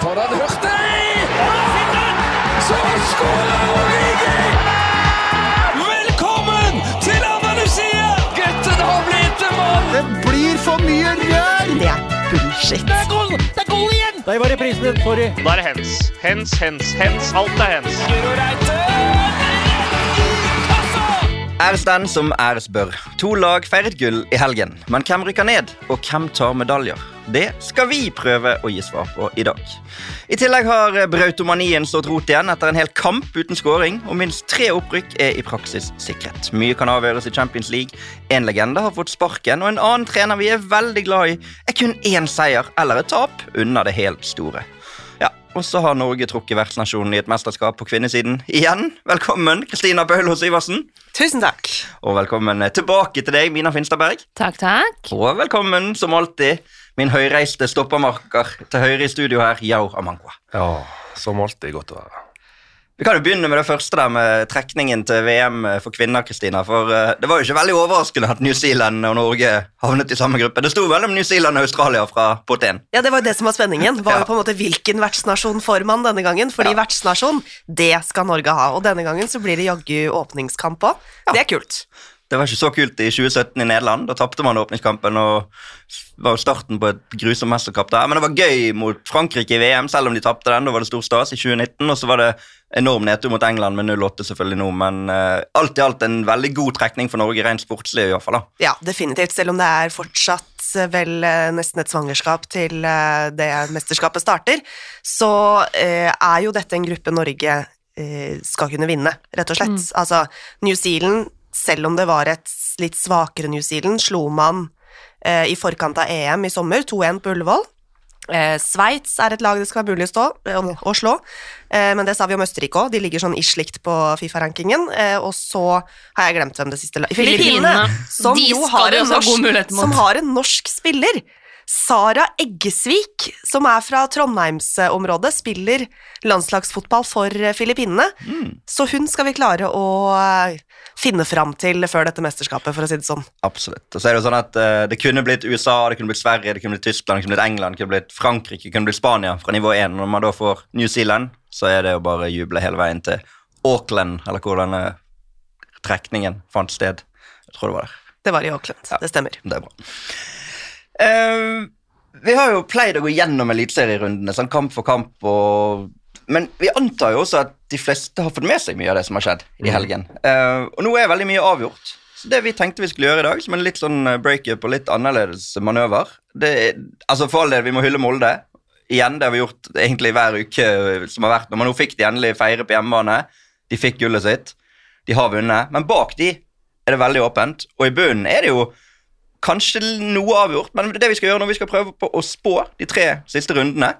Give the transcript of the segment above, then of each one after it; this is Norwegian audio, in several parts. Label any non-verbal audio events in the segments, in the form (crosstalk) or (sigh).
Foran Hurtig! Så skårer Origi! Velkommen til Andalusia! Gutten har blitt en mann! Det blir for mye rør! Det er bullshit. Det er goal! Det er goal igjen! Der var reprisen din. Sorry. Da er det hens. Hens, hens, hens. Alt er hens. Guro Reite! Æres den som æres bør. To lag feiret gull i helgen. Men hvem rykker ned, og hvem tar medaljer? Det skal vi prøve å gi svar på i dag. I tillegg har brautomanien stått rot igjen etter en hel kamp uten skåring, og minst tre opprykk er i praksis sikret. Mye kan avgjøres i Champions League. En legende har fått sparken, og en annen trener vi er veldig glad i, er kun én seier eller et tap unna det helt store. Og så har Norge trukket vertsnasjonen i et mesterskap på kvinnesiden igjen. Velkommen, Kristina Bøhlo Syversen. Tusen takk. Og velkommen tilbake til deg, Mina Finstadberg. Takk, takk. Og velkommen, som alltid, min høyreiste stoppermarker til høyre i studio her, Yao Amankwa. Ja, som alltid godt å være. Vi kan jo begynne med det første der med trekningen til VM for kvinner. Kristina, for uh, Det var jo ikke veldig overraskende at New Zealand og Norge havnet i samme gruppe. Det sto mellom New Zealand og Australia fra pott 1. Ja, Det var jo det som var spenningen. Var jo på en måte Hvilken vertsnasjon får man denne gangen? Fordi Ja. vertsnasjon, det skal Norge ha. Og denne gangen så blir det jaggu åpningskamp òg. Det er kult. Det var ikke så kult i 2017 i Nederland. Da tapte man åpningskampen og var jo starten på et grusomt mesterskap der. Men det var gøy mot Frankrike i VM, selv om de tapte den. Da var det stor stas i 2019. Og så var det enorm nedtur mot England med 0-8 selvfølgelig nå. Men uh, alt i alt en veldig god trekning for Norge, rent sportslig i hvert fall. da. Ja, definitivt. Selv om det er fortsatt eh, vel eh, nesten et svangerskap til det mesterskapet starter, så uh, er jo dette en gruppe Norge skal kunne vinne, rett og slett. Altså, New Zealand, selv om det var et litt svakere New Zealand, slo man eh, i forkant av EM i sommer, 2-1 på Ullevål. Eh, Sveits er et lag det skal være mulig å, stå, å, å slå, eh, men det sa vi om Østerrike òg. De ligger sånn ish likt på Fifa-rankingen. Eh, og så har jeg glemt hvem det siste laget Filippinene. Som De jo har en, norsk, som har en norsk spiller. Sara Eggesvik, som er fra Trondheimsområdet, spiller landslagsfotball for Filippinene. Filippinene. Så hun skal vi klare å eh, finne fram til før dette mesterskapet, for å si det sånn. Absolutt. Og så er Det jo sånn at uh, det kunne blitt USA, det kunne blitt Sverige, det kunne blitt Tyskland, det kunne blitt England, det kunne blitt Frankrike, det kunne blitt Spania fra nivå 1. Når man da får New Zealand, så er det jo bare å juble hele veien til Auckland, eller hvor denne trekningen fant sted. Jeg tror det var der. Det var i Auckland, det stemmer. Det er bra. Eh, vi har jo pleid å gå gjennom eliteserierundene sånn kamp for kamp, og, men vi antar jo også at de fleste har fått med seg mye av det som har skjedd i helgen. Uh, og nå er veldig mye avgjort. Så det vi tenkte vi skulle gjøre i dag, som en litt sånn eh, breakup og litt annerledes manøver det Altså For all del, vi må hylle Molde. Igjen, det har vi gjort egentlig hver uke som har vært. Når man nå fikk de endelig feire på hjemmebane, de fikk gullet sitt, de har vunnet. Men bak de er det veldig åpent, og i bunnen er det jo kanskje noe avgjort, men det vi skal gjøre når vi skal prøve på å spå de tre siste rundene.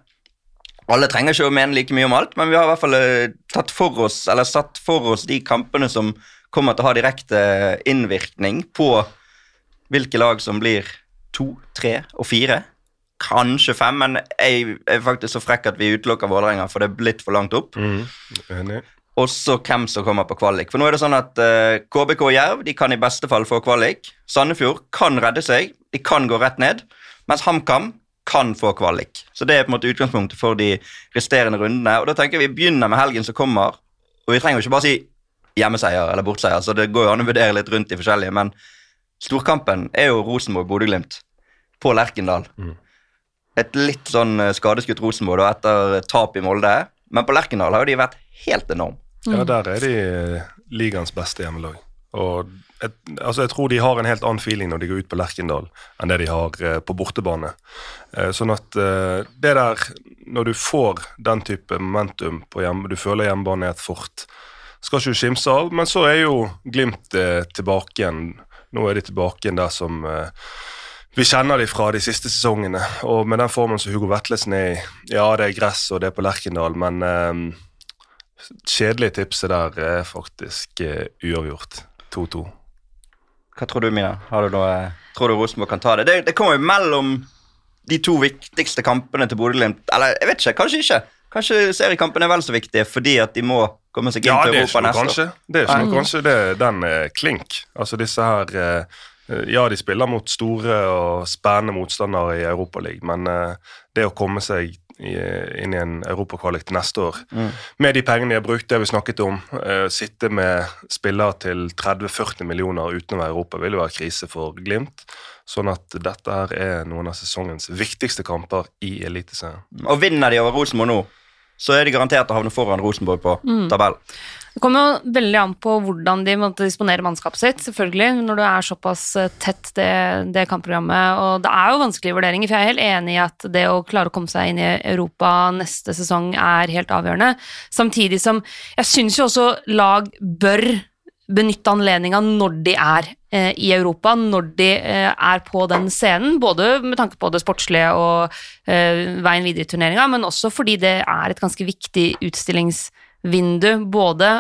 Alle trenger ikke å mene like mye om alt, men vi har i hvert fall eh, tatt for oss, eller satt for oss de kampene som kommer til å ha direkte innvirkning på hvilke lag som blir to, tre og fire. Kanskje fem, men jeg er faktisk så frekk at vi utelukker Vålerenga, for det er blitt for langt opp. Enig. Og så hvem som kommer på kvalik. For nå er det sånn at uh, KBK og Jerv de kan i beste fall få kvalik. Sandefjord kan redde seg, de kan gå rett ned. Mens HamKam kan få kvalik. Så det er på en måte utgangspunktet for de resterende rundene. Og da tenker vi begynner med helgen som kommer. Og vi trenger jo ikke bare si hjemmeseier eller bortseier, så det går jo an å vurdere litt rundt de forskjellige. Men storkampen er jo Rosenborg-Bodø-Glimt på Lerkendal. Et litt sånn eh, skadeskutt Rosenborg da, etter tap i Molde. Men på Lerkendal har jo de vært helt enorme. Ja, der er de eh, ligaens beste hjemmelag. Og et, altså jeg tror de har en helt annen feeling når de går ut på Lerkendal, enn det de har eh, på bortebane. Eh, sånn at eh, det der Når du får den type momentum på hjemme, du føler hjemmebane er et fort, skal ikke du skimse av. Men så er jo Glimt tilbake igjen. Nå er de tilbake igjen der som vi kjenner de fra de siste sesongene. Og med den formen som Hugo Vetlesen er i, ja, det er gress og det er på Lerkendal, men kjedelige tipset der er faktisk eh, uavgjort. 2-2. Hva tror du, Mina? Du noe, tror du Rosenborg kan ta det? det? Det kommer jo mellom de to viktigste kampene til Bodø-Glimt. Eller jeg vet ikke, kanskje ikke. Kanskje seriekampene er vel så viktige fordi at de må komme seg inn Ja, til Europa neste kanskje. år. Det er ikke noe kanskje. Det, den er klink. Altså disse her eh, Ja, de spiller mot store og spennende motstandere i Europaligaen, men eh, det å komme seg inn i en europakvalik til neste år. Med de pengene de har brukt, det vi snakket om, uh, sitte med spillere til 30-40 millioner utenom Europa vil jo være krise for Glimt. Sånn at dette her er noen av sesongens viktigste kamper i Eliteserien. Og vinner de over Rosenborg nå, så er de garantert å havne foran Rosenborg på tabellen. Det kommer jo veldig an på hvordan de måtte disponere mannskapet sitt, selvfølgelig, når du er såpass eh, tett det, det kampprogrammet. Og det er jo vanskelige vurderinger, for jeg er helt enig i at det å klare å komme seg inn i Europa neste sesong er helt avgjørende. Samtidig som jeg syns jo også lag bør benytte anledninga når de er eh, i Europa, når de eh, er på den scenen, både med tanke på det sportslige og eh, veien videre i turneringa, men også fordi det er et ganske viktig utstillingsvindu, både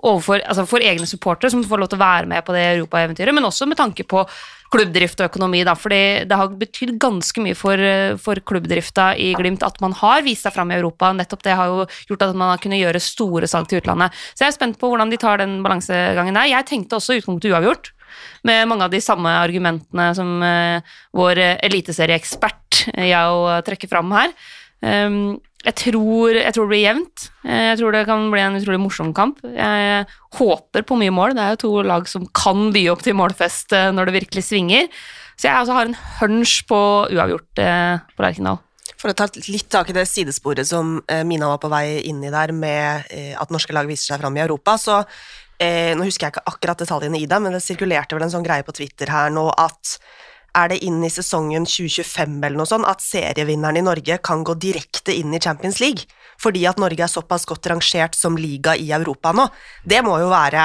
overfor, altså for egne supportere som får lov til å være med på det europaeventyret, men også med tanke på klubbdrift og økonomi, da, fordi det har betydd ganske mye for, eh, for klubbdrifta i Glimt at man har vist seg fram i Europa. Nettopp det har jo gjort at man har kunnet gjøre store salg til utlandet. Så jeg er spent på hvordan de tar den balansegangen der. Jeg tenkte også utgangspunktet uavgjort, med mange av de samme argumentene som eh, vår eliteserieekspert eh, jeg trekker fram her. Um, jeg tror, jeg tror det blir jevnt. Eh, Jeg tror det kan bli en utrolig morsom kamp. Jeg håper på mye mål. Det er jo to lag som kan by opp til målfest eh, når det virkelig svinger. Så jeg altså har en hunch på uavgjort eh, på Lerkendal. For å ta litt tak i det sidesporet som Mina var på vei inn i der, med at norske lag viser seg fram i Europa, så Nå husker jeg ikke akkurat detaljene i det, men det sirkulerte vel en sånn greie på Twitter her nå at er det inn i sesongen 2025 eller noe sånt at serievinneren i Norge kan gå direkte inn i Champions League, fordi at Norge er såpass godt rangert som liga i Europa nå. Det må jo være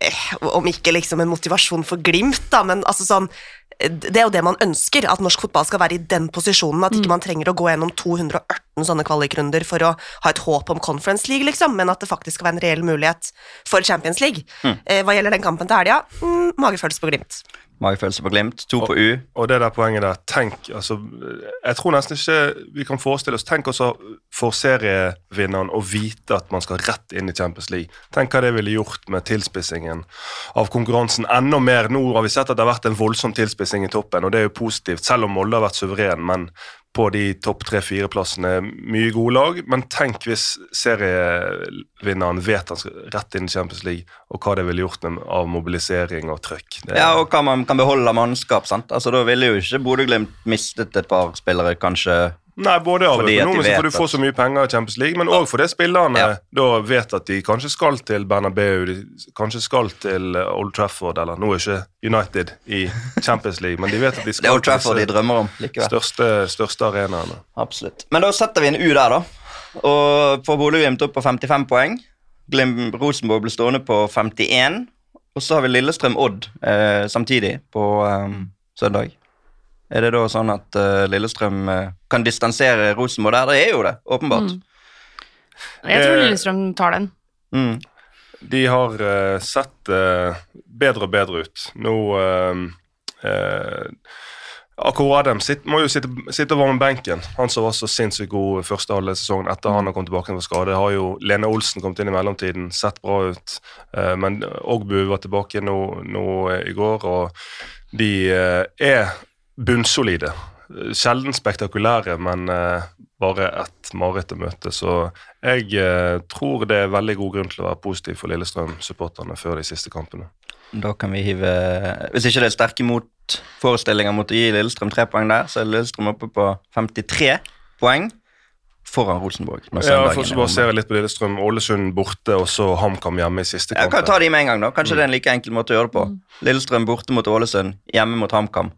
eh, om ikke liksom en motivasjon for Glimt, da, men altså sånn det er jo det man ønsker, at norsk fotball skal være i den posisjonen, at ikke man trenger å gå gjennom 218 sånne kvalikrunder for å ha et håp om Conference League, liksom, men at det faktisk skal være en reell mulighet for Champions League. Eh, hva gjelder den kampen til helga, mm, magefølelse på Glimt. Magefølelse på Glimt, to på U. Og det der poenget der, tenk altså, Jeg tror nesten ikke vi kan forestille oss Tenk også for serievinneren å vite at man skal rett inn i Champions League. Tenk hva det ville gjort med tilspissingen av konkurransen enda mer. Nå har vi sett at det har vært en voldsom tilspissing i toppen, og det er jo positivt, selv om Molde har vært suveren. men på de topp tre-fire-plassene. Mye gode lag, men tenk hvis serievinneren vet han skal rett inn i Champions League, og hva det ville gjort med, av mobilisering og trøkk. Det, Ja, og hva man kan beholde av mannskap. sant? Altså, Da ville jo ikke Bodø-Glimt mistet et par spillere, kanskje. Nei, både av økonomisk, for du får så mye penger i Champions League, men òg fordi spillerne Ja. da vet at de kanskje skal til Bernabeu, de kanskje skal til eh, Old Trafford, eller nå er ikke United i Champions League, men de vet at de (laughs) Det skal Old Trafford de drømmer om likevel. største, største arenaene. Absolutt. Men da setter vi en U der, da. Og får Bodø-Glimt opp på 55 poeng. Glim Rosenborg blir stående på 51. Og så har vi Lillestrøm-Odd eh, samtidig på eh, søndag. Er det da sånn at uh, Lillestrøm uh, kan distansere Rosenborg der? Det er jo det, åpenbart. Jeg tror Eh, Lillestrøm tar den. Mm. De har uh, sett bedre og bedre ut. Nå uh, uh, Akko Adem sitt, må jo sitte, sitte og varme benken. Han som var så sinnssykt god første halve sesongen etter han har kommet tilbake fra skade. Har jo Lene Olsen kommet inn i mellomtiden, sett bra ut. Eh, men Ogbu var tilbake nå, nå i går, og de er bunnsolide. Sjelden spektakulære, men eh, bare et mareritt å møte. Så jeg eh, tror det er veldig god grunn til å være positiv for Lillestrøm-supporterne før de siste kampene. Da kan vi hive Hvis ikke det er sterke motforestillinger mot å gi Lillestrøm tre poeng der, så er Lillestrøm oppe på 53 poeng foran Rosenborg. Ja, for så bare ser jeg litt på Lillestrøm. Ålesund borte, og så HamKam hjemme i siste kampen. kan ta de med en gang, da. Kanskje det er en like enkel måte å gjøre det på. Lillestrøm borte mot Ålesund, hjemme mot HamKam.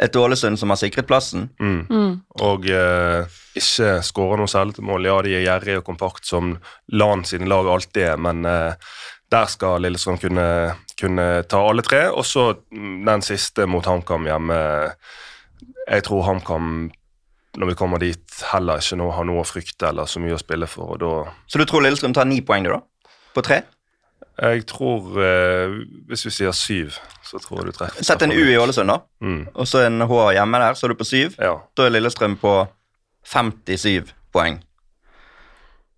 Et Ålesund som har sikret plassen. Mm. Og eh, ikke skåra noe særlig til mål. Ja, de er gjerrige og kompakt som LAN sine lag alltid er, men eh, der skal Lillestrøm kunne, kunne ta alle tre. Og så mm, den siste mot HamKam hjemme. Jeg tror HamKam, når vi kommer dit, heller ikke nå har noe å frykte eller så mye å spille for. og da Så du tror Lillestrøm tar ni poeng, du, da? På tre? Jeg tror eh, Hvis vi sier syv, så tror jeg du treffer. Sett en U i Ålesund, da. Mm, Og så en H hjemme der, så er du på syv. ja. Da er Lillestrøm på 57 poeng.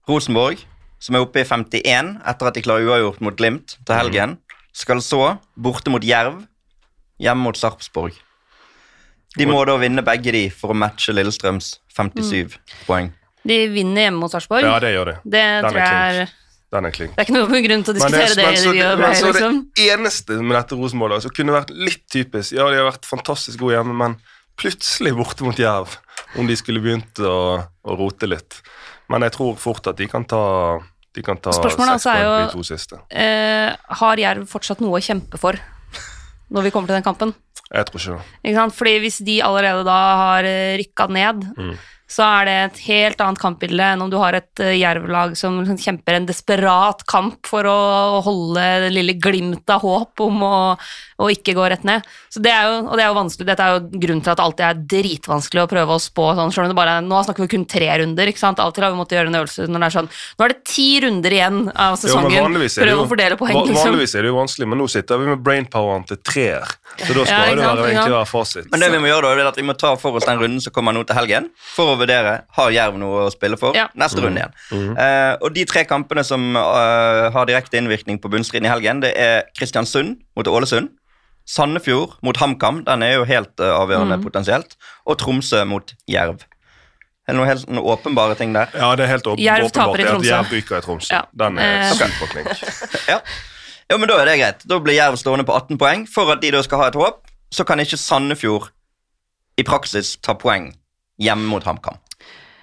Rosenborg, som er oppe i 51 etter at de klarer uavgjort mot Glimt til helgen, skal så borte mot Jerv, hjemme mot Sarpsborg. De må da vinne begge de for å matche Lillestrøms 57 poeng. De vinner hjemme mot Sarpsborg. Ja, det gjør de. det Den tror er jeg er klink. Den klink. Det er ikke noe grunn til å Men diskutere det. men så- det, men så liksom. det eneste med dette Rosenborg som kunne vært litt typisk Ja, de har vært fantastisk gode hjemme, men plutselig borte mot Jerv, om de skulle begynt å, å rote litt. Men jeg tror fort at de kan ta de kan ta Spørsmålet altså er jo- de to siste. Eh, har Jerv fortsatt noe å kjempe for når vi kommer til den kampen? Jeg tror ikke det. Fordi hvis de allerede da har rykka ned, Mm. Så er det et helt annet kampbilde enn om du har et eh, jervlag som liksom kjemper en desperat kamp for å holde det lille glimtet av håp om å, å ikke gå rett ned. Så det er jo, og det er jo vanskelig, dette er jo grunnen til at det alltid er dritvanskelig å prøve å spå sånn, selv om det bare er, nå snakker vi kun tre runder, ikke sant? Alltid har vi måttet gjøre en øvelse når det er sånn, nå er det ti runder igjen av sesongen, er prøv å fordele poeng, liksom. Vanligvis er det jo vanskelig, men nå sitter vi med brainpoweren til treer. Så da skal Ja, det være, egentlig være fasit. Men det vi må gjøre da, er at vi må ta for oss den runden som kommer nå til helgen, for å vurdere har Jerv noe å spille for Ja. neste runde igjen. Eh, og de tre kampene som uh, har direkte innvirkning på bunnstriden i helgen, det er Kristiansund mot Ålesund, Sandefjord mot HamKam, den er jo helt eh, avgjørende potensielt, og Tromsø mot Jerv. Er det noen helt noen åpenbare ting der? Ja, det er helt Jerv taper åpenbart i at Tromsø. Jerv ryker i Tromsø. Ja. Den er Eh, superklink. (laughs) Ja. ja, men da er det greit. Da blir Jerv stående på 18 poeng. For at de da skal ha et håp, så kan ikke Sandefjord i praksis ta poeng hjemme mot HamKam.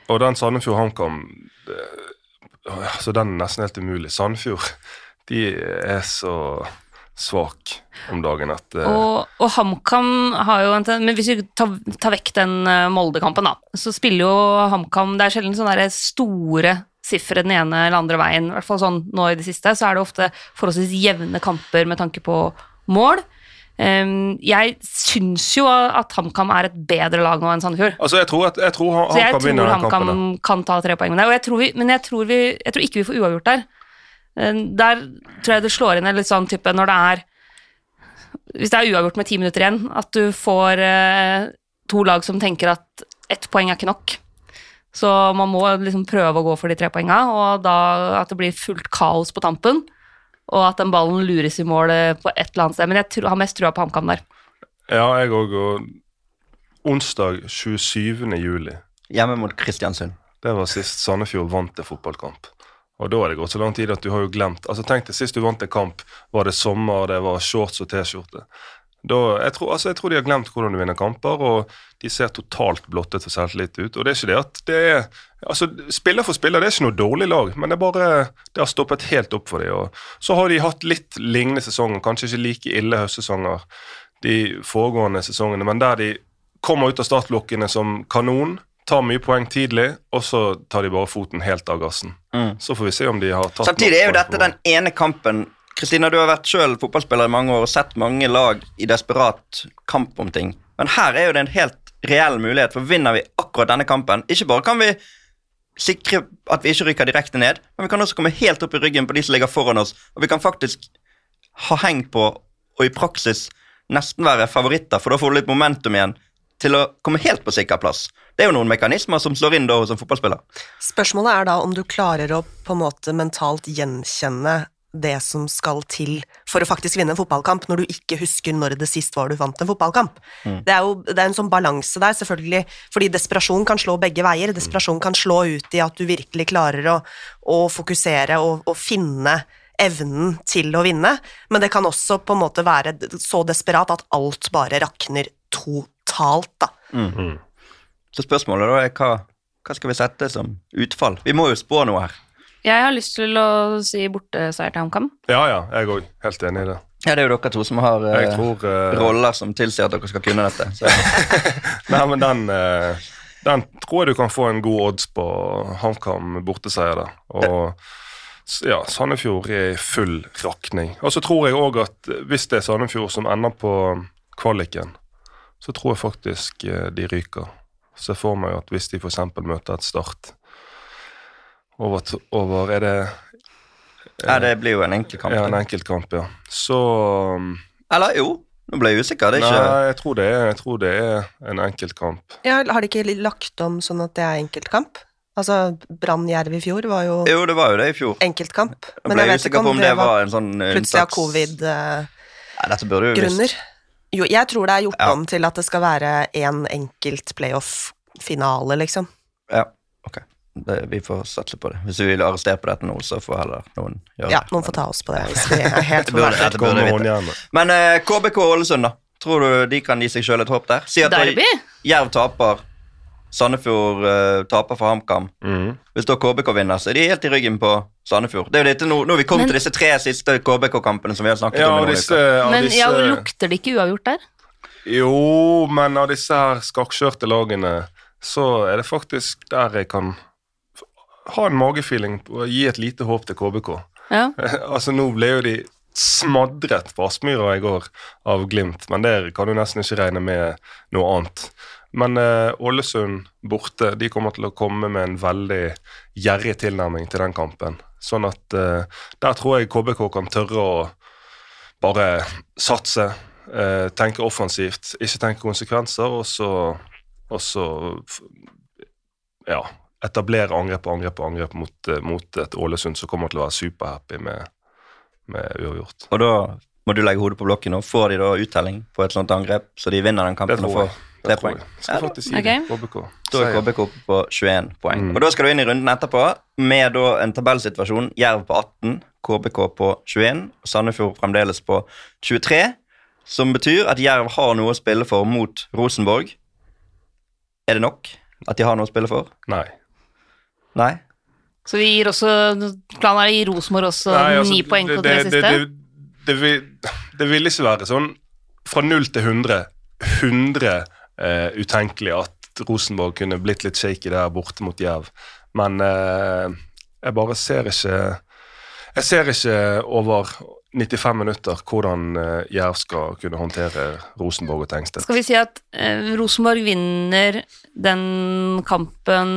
Og den Sandefjord HamKam det- altså Den er nesten helt umulig. Sandefjord de er så svak om dagen at eh, Og, og HamKam har jo en ten- Men hvis vi tar, tar vekk den eh, Molde-kampen, da, så spiller jo HamKam Det er sjelden sånne store sifre den ene eller andre veien. I hvert fall sånn nå i det siste, så er det ofte forholdsvis jevne kamper med tanke på mål. Ehm, jeg syns jo at HamKam er et bedre lag nå enn Sandefjord. Altså, jeg tror, at, jeg tror han, Så jeg tror HamKam kan ta tre poeng med det. Og jeg tror vi, men jeg tror, vi, jeg tror ikke vi får uavgjort der. Eh, Der tror jeg det slår inn en litt sånn type når det er Hvis det er uavgjort med ti minutter igjen, at du får eh, to lag som tenker at ett poeng er ikke nok. Så man må liksom prøve å gå for de tre poenga, og da at det blir fullt kaos på tampen. Og at den ballen lures i mål eh, på et eller annet sted. Men jeg tror, har mest trua på HamKam der. Ja, jeg òg. Og onsdag 27. juli, Hjemme mot Kristiansund. det var sist Sandefjord vant en fotballkamp. Og da er det gått så lang tid at du har jo glemt Altså Tenk deg, sist du vant en kamp, var det sommer, det var shorts og T-skjorte. Jeg, altså, jeg tror de har glemt hvordan du vinner kamper, og de ser totalt blottet for selvtillit ut. Og det er ikke det at det er altså Spiller for spiller, det er ikke noe dårlig lag, men det er bare det har stoppet helt opp for dem. Og så har de hatt litt lignende sesonger, kanskje ikke like ille høstsesonger de foregående sesongene, men der de kommer ut av startblokkene som kanon, tar mye poeng tidlig, og så tar de bare foten helt av gassen. Mm. Så får vi se om de har tatt Samtidig er jo dette den ene kampen Kristina, du har vært selv fotballspiller i mange år og sett mange lag i desperat kamp om ting. Men her er jo det en helt reell mulighet, for vinner vi akkurat denne kampen Ikke bare kan vi sikre at vi ikke rykker direkte ned, men vi kan også komme helt opp i ryggen på de som ligger foran oss, og vi kan faktisk ha heng på og i praksis nesten være favoritter, for da får du litt momentum igjen til å komme helt på sikker plass. Det er jo noen mekanismer som slår inn da en fotballspiller. Spørsmålet er da om du klarer å på en måte mentalt gjenkjenne det som skal til for å faktisk vinne en fotballkamp, når du ikke husker når det sist var du vant en fotballkamp. Det er jo det er en sånn balanse der, selvfølgelig, fordi desperasjon kan slå begge veier. Desperasjon kan slå ut i at du virkelig klarer å, å fokusere og, og finne evnen til å vinne, men det kan også på en måte være så desperat at alt bare rakner totalt, da. Så spørsmålet da er hva, hva skal vi sette som utfall? Vi må jo spå noe her. Jeg har lyst til å si borteseier til HamKam. Ja, ja, jeg òg. Helt enig i det. Ja, det er jo dere to som har eh, tror eh, roller som tilsier at dere skal kunne dette. Så. (laughs) Nei, men den, eh, den tror jeg du kan få en god odds på HamKam borteseier der. Og ja, Sandefjord er i full rakning. Og så tror jeg òg at hvis det er Sandefjord som ender på kvaliken, så tror jeg faktisk eh, de ryker. Så jeg får meg at hvis de f.eks. møter et Start over, over Er det Ja, det blir jo en enkeltkamp. ja, en enkeltkamp, ja. Så um, Eller jo, nå ble jeg usikker. Det er ikke Nei, jeg tror det er, jeg tror det er en enkeltkamp. Ja, har de ikke lagt om sånn at det er enkeltkamp? Altså, Brann-Jerv i fjor var jo Jo, det var jo det i fjor. enkeltkamp, men ble jeg jeg vet ikke om, om det var en sånn plutselig av covid-grunner. Nei, jo. Jo, jeg tror det er gjort Ja. om til at det skal være én enkelt playoff-finale, liksom. Ja, ok. Det, vi får satse på det. Hvis vi vil arrestere på dette nå, så får heller noen gjøre Ja, det. noen får ta oss på det hvis vi (laughs) er helt burde- forverret. det burde vi Men eh, KBK Ålesund, da? Tror du de kan gi seg sjøl et håp der? Si at Derby? Jerv taper, Sandefjord uh, taper for HamKam. Mm. Hvis da KBK vinner, så er de helt i ryggen på Sandefjord. Det er jo dette nå, nå har vi kommet Men- til disse tre siste KBK-kampene som vi har snakket Ja, om. disse, ja, Men disse ja, lukter det ikke uavgjort der? Jo, men av disse her skakkjørte lagene, så er det faktisk der jeg kan ha en magefeeling og gi et lite håp til KBK. Ja. (laughs) altså, nå ble jo de smadret på Aspmyra i går av Glimt, men der kan du nesten ikke regne med noe annet. Men eh, Ålesund borte, de kommer til å komme med en veldig gjerrig tilnærming til den kampen. Sånn at eh, der tror jeg KBK kan tørre å bare satse, eh, tenke offensivt, ikke tenke konsekvenser, og så, og så ja, etablere angrep og angrep og angrep mot, eh, mot et Ålesund som kommer til å være superhappy med, med uavgjort. Og da må du legge hodet på blokken, og får de da uttelling på et sånt angrep, så de vinner den kampen og får tre poeng. Skal Ja, si det. KBK. Da er KBK oppe på 21 poeng. Mm. Og Da skal du inn i runden etterpå med da en tabellsituasjon. Jerv på 18, KBK på 21, og Sandefjord fremdeles på 23. Som betyr at Jerv har noe å spille for mot Rosenborg. Er det nok at de har noe å spille for? Nei. Nei? Så vi gir også Planen er å gi Rosenborg også Nei, altså, ni poeng på det, det, siste. Det, det, det, vil, det vil ikke være sånn fra 0 til 100 100 uh, utenkelig at Rosenborg kunne blitt litt shaky der borte mot Jerv. Men uh, jeg bare ser ikke Jeg ser ikke over 95 minutter hvordan eh, Jerv skal kunne håndtere Rosenborg og Tengstedt. Skal vi si at eh, Rosenborg vinner den kampen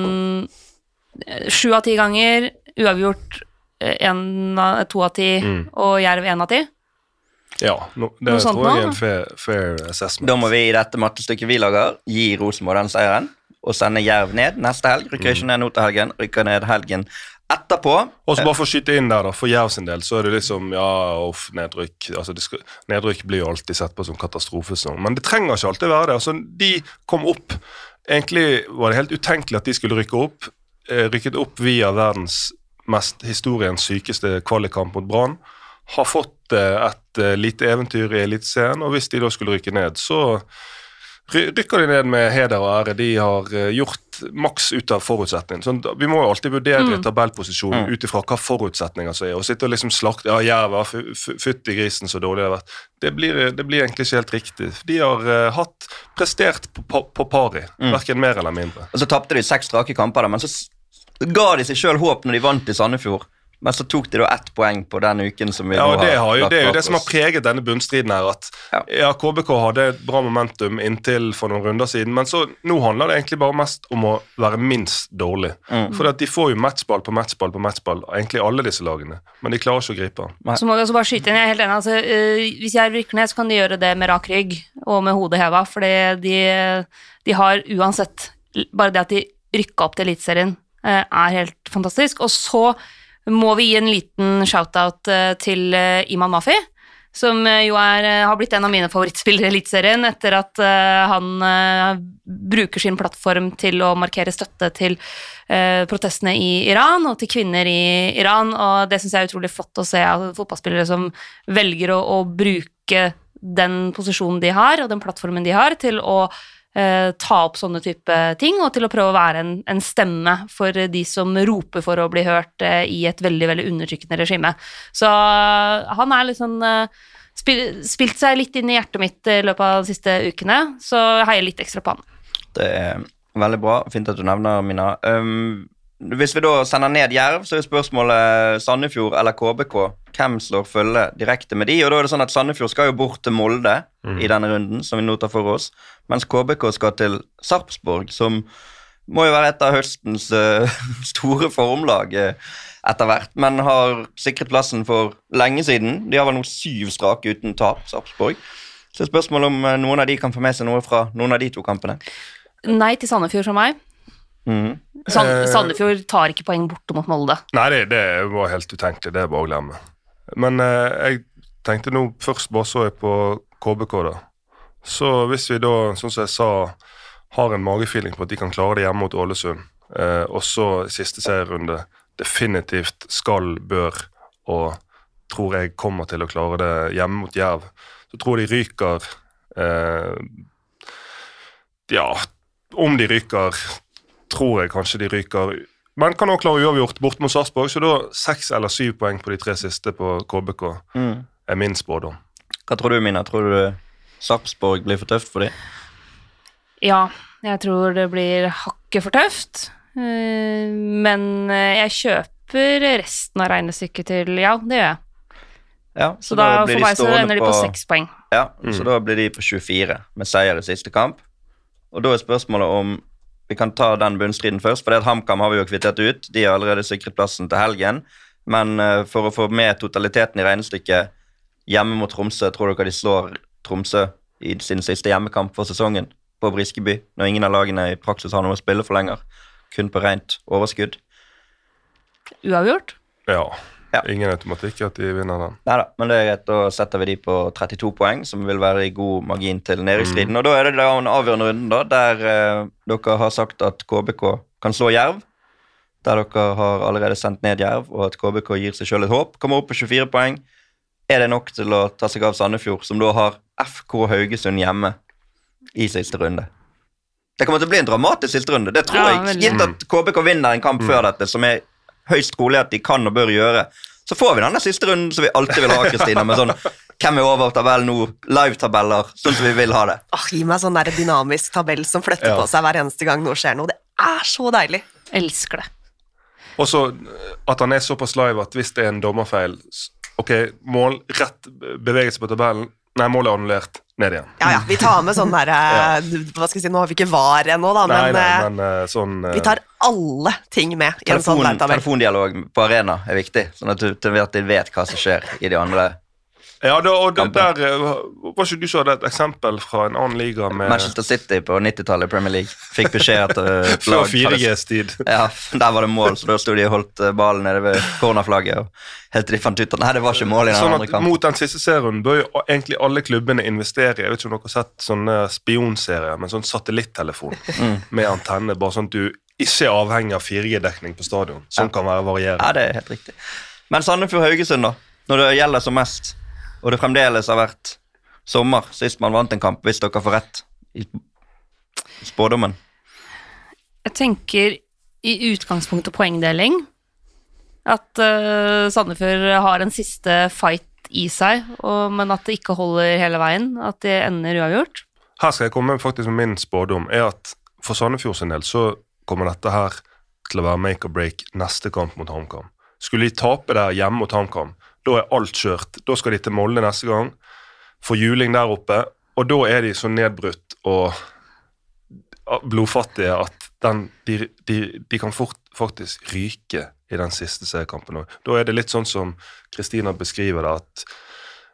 sju av ti ganger, uavgjort eh, en av, to av ti Mm. og Jerv én av ti? Ja, no, det Noe tror jeg er en fair, fair assessment. Da må vi i dette mattestykket vi lager, gi Rosenborg den seieren og sende Jerv ned neste helg. Rykker Mm. ikke ned nå til helgen, rykker ned helgen etterpå. Og så bare for å skyte inn der, da, for Jerv sin del, så er det liksom ja, uff, nedrykk. Altså, det skal, nedrykk blir jo alltid sett på som katastrofe, sånn. men det trenger ikke alltid være det. Altså, de kom opp Egentlig var det helt utenkelig at de skulle rykke opp. Eh, rykket opp via verdens mest historiens sykeste kvalikkamp mot Brann. Har fått eh, et eh, lite eventyr i Eliteserien, og hvis de da skulle rykke ned, så rykker de ned med heder og ære. De har eh, gjort maks ut av forutsetningen. Sånn, vi må jo alltid vurdere Mm. tabellposisjonen Mm. ut ifra hva forutsetninger som er. Og sitte og liksom slakte ja, Jerv har fytti grisen så dårlig det har vært. Det blir, det blir egentlig ikke helt riktig. De har uh, hatt prestert på, på, på pari, Mm. verken mer eller mindre. Og så tapte de seks strake kamper, da, men så ga de seg sjøl håp når de vant i Sandefjord. Men så tok de da ett poeng på den uken som vi Ja, nå har. det, har jo, lagt det er jo det som har preget denne bunnstriden her. At Ja. ja. KBK hadde et bra momentum inntil for noen runder siden, men så nå handler det egentlig bare mest om å være minst dårlig. Mm. For de får jo matchball på matchball på matchball, egentlig alle disse lagene, men de klarer ikke å gripe den. Nei. Så må vi også bare skyte inn, jeg er helt enig, altså, eh, hvis jeg rykker ned, så kan de gjøre det med rak rygg og med hodet heva, for de, de har uansett, bare det at de rykka opp til Eliteserien eh, er helt fantastisk. Og så må vi gi en liten shout-out eh, til eh, Iman Mafi, som eh, jo er, har blitt en av mine favorittspillere i Eliteserien etter at han bruker sin plattform til å markere støtte til protestene i Iran og til kvinner i Iran, og det syns jeg er utrolig flott å se av fotballspillere som velger å, å bruke den posisjonen de har, og den plattformen de har, til å eh, ta opp sånne type ting, og til å prøve å være en, en stemme for de som roper for å bli hørt eh, i et veldig, veldig undertrykkende regime. Så eh, han er eh, spil, Spilt seg litt inn i hjertet mitt i løpet av de siste ukene, så jeg heier litt ekstra på han. Det er veldig bra. Fint at du nevner Mina. Um, hvis vi da sender ned Jerv, så er spørsmålet Sandefjord eller KBK. Hvem slår følge direkte med de? Og da er det sånn at Sandefjord skal jo bort til Molde i denne runden, som vi nå tar for oss, mens KBK skal til Sarpsborg, som må jo være et av høstens uh, (laughs) store formlag uh, etter hvert, men har sikret plassen for lenge siden. De har vel nå syv strake uten tap, Sarpsborg. Så spørsmålet om uh, noen av de kan få med seg noe fra noen av de to kampene. Nei til Sandefjord fra meg. Mm. Sand, Sandefjord tar ikke poeng borte mot Molde. Nei, det, det var helt utenkelig. Det er bare å glemme. Men eh, jeg tenkte nå Først bare så jeg på KBK, da. Så hvis vi da, sånn som jeg sa, har en magefeeling på at de kan klare det hjemme mot Ålesund, eh, og så siste serierunde definitivt skal, bør og tror jeg kommer til å klare det hjemme mot Jerv, så tror de ryker eh, Ja, om de ryker, tror jeg kanskje de ryker men kan også klare uavgjort bort mot Sarpsborg, så da seks eller syv poeng på de tre siste på KBK Mm. er min spådom. Hva tror du, Mina? Tror du Sarpsborg blir for tøft for dem? Ja, jeg tror det blir hakket for tøft. Eh, Men eh, jeg kjøper resten av regnestykket til Ja, det gjør jeg. Ja, Så, da, blir for meg så ender de på seks poeng. Ja, så da blir de på 24 med seier i siste kamp. Og da er spørsmålet om vi kan ta den bunnstriden først, for det at HamKam har vi jo kvittert ut. De har allerede sikret plassen til helgen. Men eh, for å få med totaliteten i regnestykket hjemme mot Tromsø, tror dere de slår Tromsø i sin siste hjemmekamp for sesongen på Briskeby, når ingen av lagene i praksis har noe å spille for lenger? Kun på rent overskudd? Uavgjort? Ja. Ja. Ingen automatikk i at de vinner den. Nei da, men det er greit. Da setter vi de på 32 poeng, som vil være i god margin til nedrykksstriden. Og da er det da en avgjørende runde, da, der eh, dere har sagt at KBK kan slå Jerv. Der dere har allerede sendt ned Jerv, og at KBK gir seg sjøl et håp. Kommer opp på 24 poeng. Er det nok til å ta seg av Sandefjord, som da har FK Haugesund hjemme i siste runde? Det kommer til å bli en dramatisk siste runde. Det tror Ja, jeg. Gitt at KBK vinner en kamp før dette, som er høyst trolig at de kan og bør gjøre, så får vi denne siste runden som vi alltid vil ha, Kristina, med sånn hvem er over tabellen nå, live-tabeller, sånn som vi vil ha det. Åh, gi meg sånn der dynamisk tabell som flytter Ja. på seg hver eneste gang noe skjer noe. Det er så deilig. Elsker det. Og så eh, at han er såpass live at hvis det er en dommerfeil Ok, mål, rett bevegelse på tabellen. Nei, målet er annullert. Ned igjen. Ja, ja, vi tar med sånn derre (laughs) Hva skal jeg si, nå har vi ikke VAR ennå, da, Nei, men, nei, eh, men eh, sånn eh, vi tar alle ting med i en sånn Telefon, telefondialog på arena er viktig, sånn at du til hvert tid vet hva som skjer i de andre. Ja, da, og det, der eh, Var ikke du som hadde et eksempel fra en annen liga med Manchester City på 90-tallet i Premier League fikk beskjed at eh, (laughs) Før hadde 4Gs-tid. (laughs) Ja, der var det mål, så da sto de og holdt eh, ballen nede ved cornerflagget. Helt til de fant ut at nei, det var ikke mål i den Sånn andre kampen. Mot den siste serien bør jo egentlig alle klubbene investere i Jeg vet ikke om dere har sett sånne spionserier med sånn satellittelefon Mm. med antenne, bare sånn at du ikke er avhengig av 4G-dekning på stadion. Som kan være varierende. Ja, det er helt riktig. Men Sandefjord-Haugesund, da? Når det gjelder som mest, og det fremdeles har vært sommer sist man vant en kamp, hvis dere får rett i spådommen. Jeg tenker i utgangspunktet poengdeling. At uh, Sandefjord har en siste fight i seg, og, men at det ikke holder hele veien. At det ender uavgjort. Her skal jeg komme faktisk med min spådom. er at For Sandefjord sin del så kommer dette her til å være make or break neste kamp mot HamKam. Skulle de tape der hjemme mot HamKam, da er alt kjørt. Da skal de til Molde neste gang, få juling der oppe, og da er de så nedbrutt og blodfattige at den, de, de, de kan fort faktisk ryke i den siste seriekampen òg. Da er det litt sånn som Kristina beskriver det, at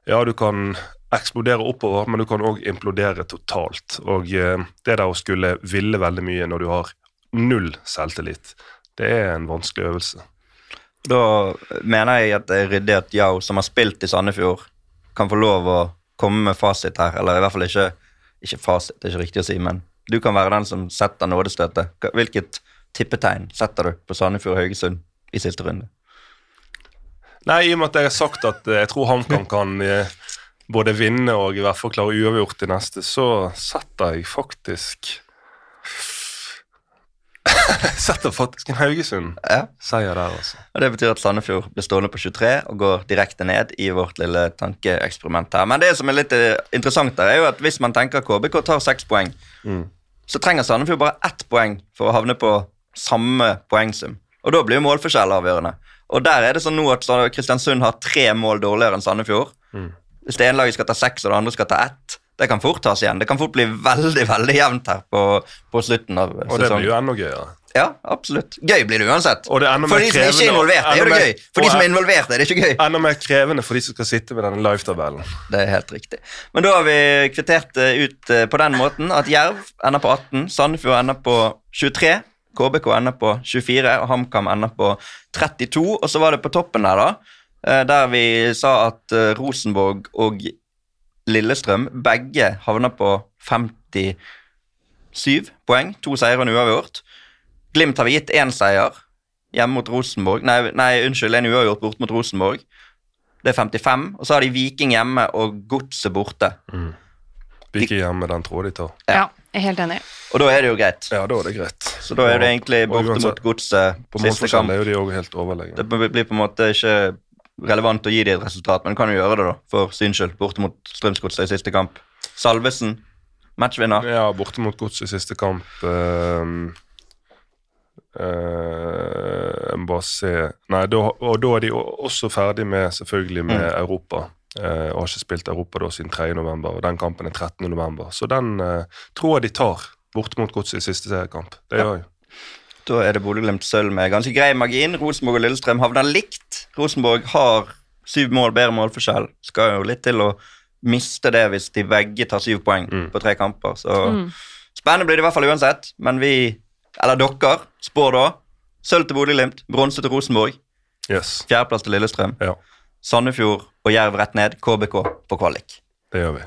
ja, du kan eksplodere oppover, men du kan òg implodere totalt. Og eh, det der å skulle ville veldig mye når du har null selvtillit, det er en vanskelig øvelse. Da mener jeg at det er ryddig at Yao, som har spilt i Sandefjord, kan få lov å komme med fasit her. Eller i hvert fall ikke, ikke fasit, det er ikke riktig å si, men du kan være den som setter nådestøtet. Hvilket tippetegn setter du på Sandefjord og Haugesund i siste runde? Nei, i og med at jeg har sagt at eh, jeg tror HamKam kan eh, både vinne og i hvert fall klare uavgjort i neste, så setter jeg faktisk setter faktisk en Ja. Haugesund-seier der, altså. Og Det betyr at Sandefjord blir stående på 23 og går direkte ned i vårt lille tankeeksperiment her. Men det som er litt eh, interessant der, er jo at hvis man tenker KBK tar seks poeng, så trenger Sandefjord bare ett poeng for å havne på samme poengsum. Og da blir målforskjell avgjørende. Og der er det sånn nå at Kristiansund har tre mål dårligere enn Sandefjord. Hvis det ene laget skal ta seks, og det andre skal ta ett, det kan fort tas igjen. Det kan fort bli veldig veldig jevnt her på, på slutten av sesongen. Og det blir jo enda gøyere. Ja, absolutt. Gøy blir det uansett. Og det For de som ikke er involvert, er det gøy. For de som er er- involvert, er det ikke gøy. Enda mer krevende for de som skal sitte med denne live-tabellen. Det er helt riktig. Men da har vi kvittert det ut eh, på den måten at Jerv ender på 18, Sandefjord ender på 23, KBK ender på 24 og HamKam ender på 32. Og så var det på toppen der, da, eh, der vi sa at eh, Rosenborg og Lillestrøm. Begge havner på 57 poeng. To seire og en uavgjort. Glimt har vi gitt én seier hjemme mot Rosenborg. Nei, nei unnskyld, en uavgjort bort mot Rosenborg. Det er 55. Og så har de Viking hjemme og Godset borte. Viking hjemme, den tror de tar. Ja, jeg er helt enig. Og da er det jo greit. Ja, da er det greit. Så da er det egentlig Og borte uansett, mot Godset siste kamp. er jo de også helt overlegne. Det blir på en måte ikke relevant å gi dem et resultat, men du kan jo gjøre det, da, for syns skyld. Borte mot Strømsgodset i siste kamp. Salvesen, matchvinner. Ja, borte mot Godset i siste kamp. ehm, eh, jeg må Nei, da, og da er de også ferdig med selvfølgelig med Mm. Europa. Uh, og har ikke spilt Europa da siden 3. november, og den kampen er 13. november. Så den uh, tror jeg de tar, borte mot Godset i siste seriekamp. Det Ja. gjør jeg. Da er det Bodø-Glimt sølv med ganske grei margin. Rosenborg og Lillestrøm havner likt. Rosenborg har syv mål, bedre målforskjell. Skal jo litt til å miste det hvis de begge tar syv poeng Mm. på tre kamper. Så Mm. spennende blir det i hvert fall uansett. Men vi, eller dere, spår da sølv til Bodø-Glimt, bronse til Rosenborg, Yes, fjerdeplass til Lillestrøm, ja, Sandefjord og Jerv rett ned, KBK på kvalik. det gjør vi.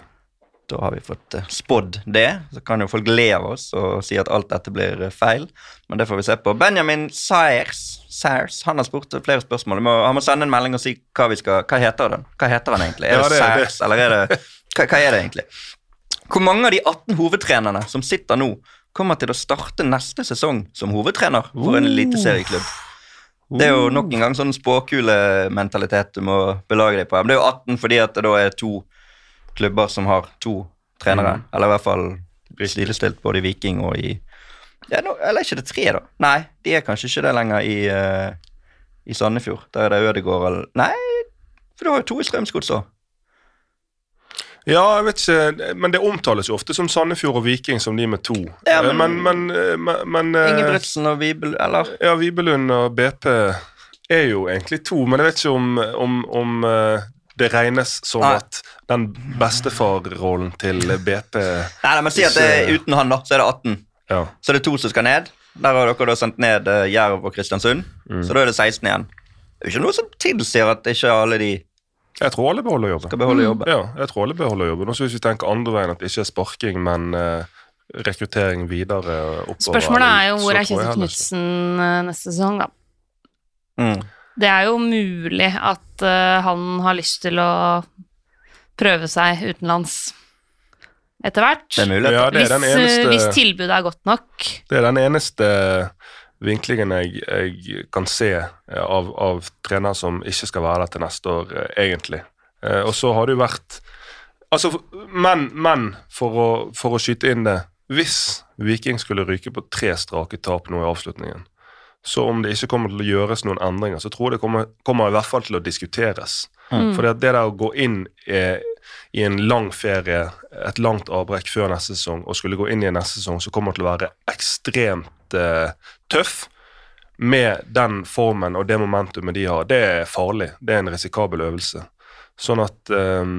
Da har vi fått eh, spådd det. Så kan jo folk le av oss og si at alt dette blir eh, feil, men det får vi se på. Benjamin Sayers, Sayers han har spurt flere spørsmål. Må, han må sende en melding og si hva vi skal Hva heter den? Hva heter han egentlig? Er Ja, det, det. Sayers, eller er det hva, hva er det egentlig? Hvor mange av de 18 hovedtrenerne som sitter nå, kommer til å starte neste sesong som hovedtrener for en eliteserieklubb? Det er jo nok en gang sånn spåkulementalitet du må belage deg på. Men det er jo 18 fordi at det da er to klubber som har to trenere. Eller i hvert fall sidestilt både i Viking og i ja, no, Eller ikke det tre, da? Nei, de er kanskje ikke det lenger i, uh, i Sandefjord. Der er det Ødegård eller Nei, for du har jo to i Strømsgods òg. Ja, jeg vet ikke, men det omtales jo ofte som Sandefjord og Viking som de med to. Ja, men- men, men, eh, men, eh, Ingebrigtsen og Vibel Eller Ja, Vibelund og BP er jo egentlig to, men jeg vet ikke om, om, om eh, det regnes som Nei. at den bestefarrollen til BP Nei, men si at det er uten han, da, så er det 18. Ja. Så det er to som skal ned. Der har dere da sendt ned Jerv og Kristiansund. Mm. Så da er det 16 igjen. Det er jo ikke noe som tilsier at ikke alle de Jeg tror alle beholder jobben. skal beholde jobben. Ja, jeg tror alle beholder jobben. Også hvis vi tenker andre veien, at det ikke er sparking, men eh, rekruttering videre oppover. Spørsmålet er jo hvor er Kjetil. Knutsen eh, neste sesong, da. Mm. Det er jo mulig at uh, han har lyst til å prøve seg utenlands etter hvert. Er. Ja, hvis, eh, eneste hvis tilbudet er godt nok. Det er den eneste vinklingen jeg, jeg kan se eh, av, av trenere som ikke skal være der til neste år, eh, egentlig. Eh, og så har det jo vært Altså, men, men for, å, for å skyte inn det Hvis Viking skulle ryke på tre strake tap nå i avslutningen, så om det ikke kommer til å gjøres noen endringer, så tror jeg det kommer, kommer i hvert fall til å diskuteres. Mm. For det der å gå inn eh, i en lang ferie, et langt avbrekk før neste sesong, og skulle gå inn i neste sesong som kommer til å være ekstremt eh, tøff, med den formen og det momentumet de har, det er farlig. Det er en risikabel øvelse. Sånn at eh,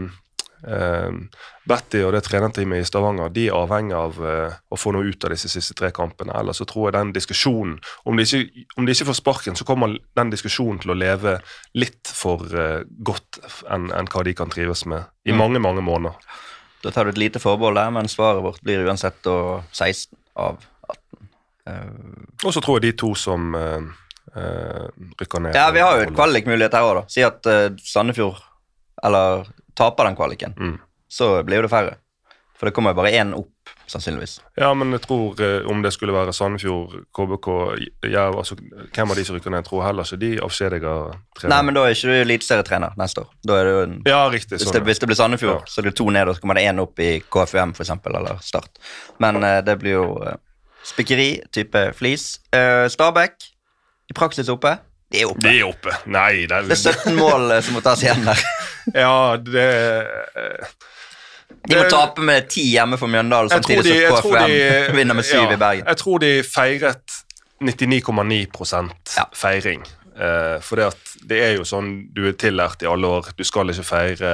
Betty og det trenerteamet i Stavanger de er avhengig av eh, å få noe ut av disse siste tre kampene. Ellers så tror jeg den diskusjonen Om de ikke, om de ikke får sparken, så kommer den diskusjonen til å leve litt for eh, godt enn en hva de kan trives med i Mm. mange, mange måneder. Da tar du et lite forbehold der, men svaret vårt blir uansett da 16 av 18. Uh, Og så tror jeg de to som uh, uh, rykker ned ja, vi har jo et kvalikmulighet her òg, da. Si at eh, Sandefjord eller taper den kvaliken, Mm. så blir jo det færre. For det kommer jo bare én opp, sannsynligvis. Ja, men jeg tror eh, om det skulle være Sandefjord, KBK, Jerv altså, Hvem av de som rykker ned, tror heller ikke de avskjediger trenere. Nei, men da er ikke du eliteserietrener neste år. Da er det jo en Ja, riktig. Hvis Sånn, det, hvis det blir Sandefjord, Ja. så er det to ned, og så kommer det én opp i KFUM eksempel, eller Start. Men eh, det blir jo uh, spikkeri, type flis. Uh, Stabæk, i praksis oppe. De er oppe. De er oppe. Nei, det Det er 17 mål eh, som må tas igjen der. (laughs) Ja, det eh, De må tape med ti hjemme for Mjøndalen, samtidig de, som KFUM (laughs) vinner med syv ja, i Bergen. Jeg tror de feiret 99,9 Ja. feiring. Uh, for det, at det er jo sånn du er tillært i alle år. Du skal ikke feire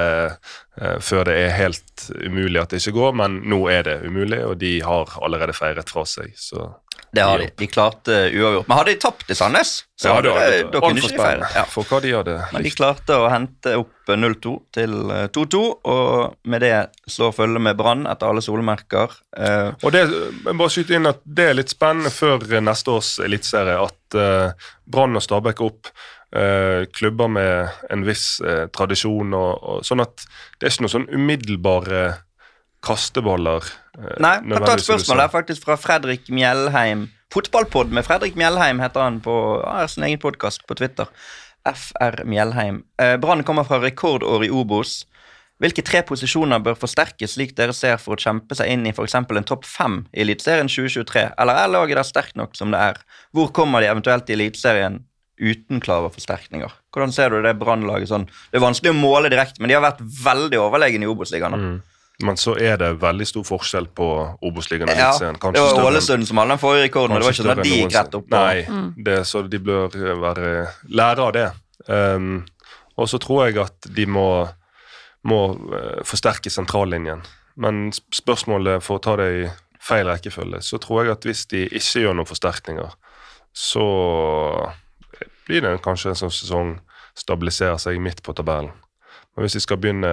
uh, før det er helt umulig at det ikke går, men nå er det umulig, og de har allerede feiret fra seg. Så Det har de. De klarte uavgjort. Men hadde de tapt i Sandnes, så Ja, hadde var det, da kunne ikke de feire. Ja. for hva de hadde Men de klarte å hente opp 0-2 til eh, 2-2, og med det slår følge med Brann etter alle solmerker. Eh, Og det, bare skyte inn at det er litt spennende før neste års eliteserie at uh, Brann og Stabæk opp. Uh, klubber med en viss uh, tradisjon, og, og, sånn at det er ikke noen sånn umiddelbare kasteballer. eh, Nei, kan ta et spørsmål her faktisk fra Fredrik Mjellheim. Fotballpod med Fredrik Mjellheim heter han på ja, sin egen podkast på Twitter. FR Mjellheim. Eh, Brann kommer fra rekordår i Obos. Hvilke tre posisjoner bør forsterkes slik dere ser for å kjempe seg inn i f.eks. en topp fem i Eliteserien 2023, eller er laget der sterkt nok som det er? Hvor kommer de eventuelt i Eliteserien uten klare forsterkninger? Hvordan ser du det Brannlaget sånn? Det er vanskelig å måle direkte, men de har vært veldig overlegne i Obos-ligaen. Mm. Men så er det veldig stor forskjell på Obos-ligaen og Ja, det var Ålesund som hadde den forrige rekorden, og det var ikke sånn at de gikk rett opp. På. Nei, det, så de bør være lære av det. Um, og så tror jeg at de må, må eh, forsterke sentrallinjen. Men spørsmålet, for å ta det i feil rekkefølge, så tror jeg at hvis de ikke gjør noen forsterkninger, så blir det kanskje en sånn sesong stabiliserer seg midt på tabellen. Men hvis de skal begynne,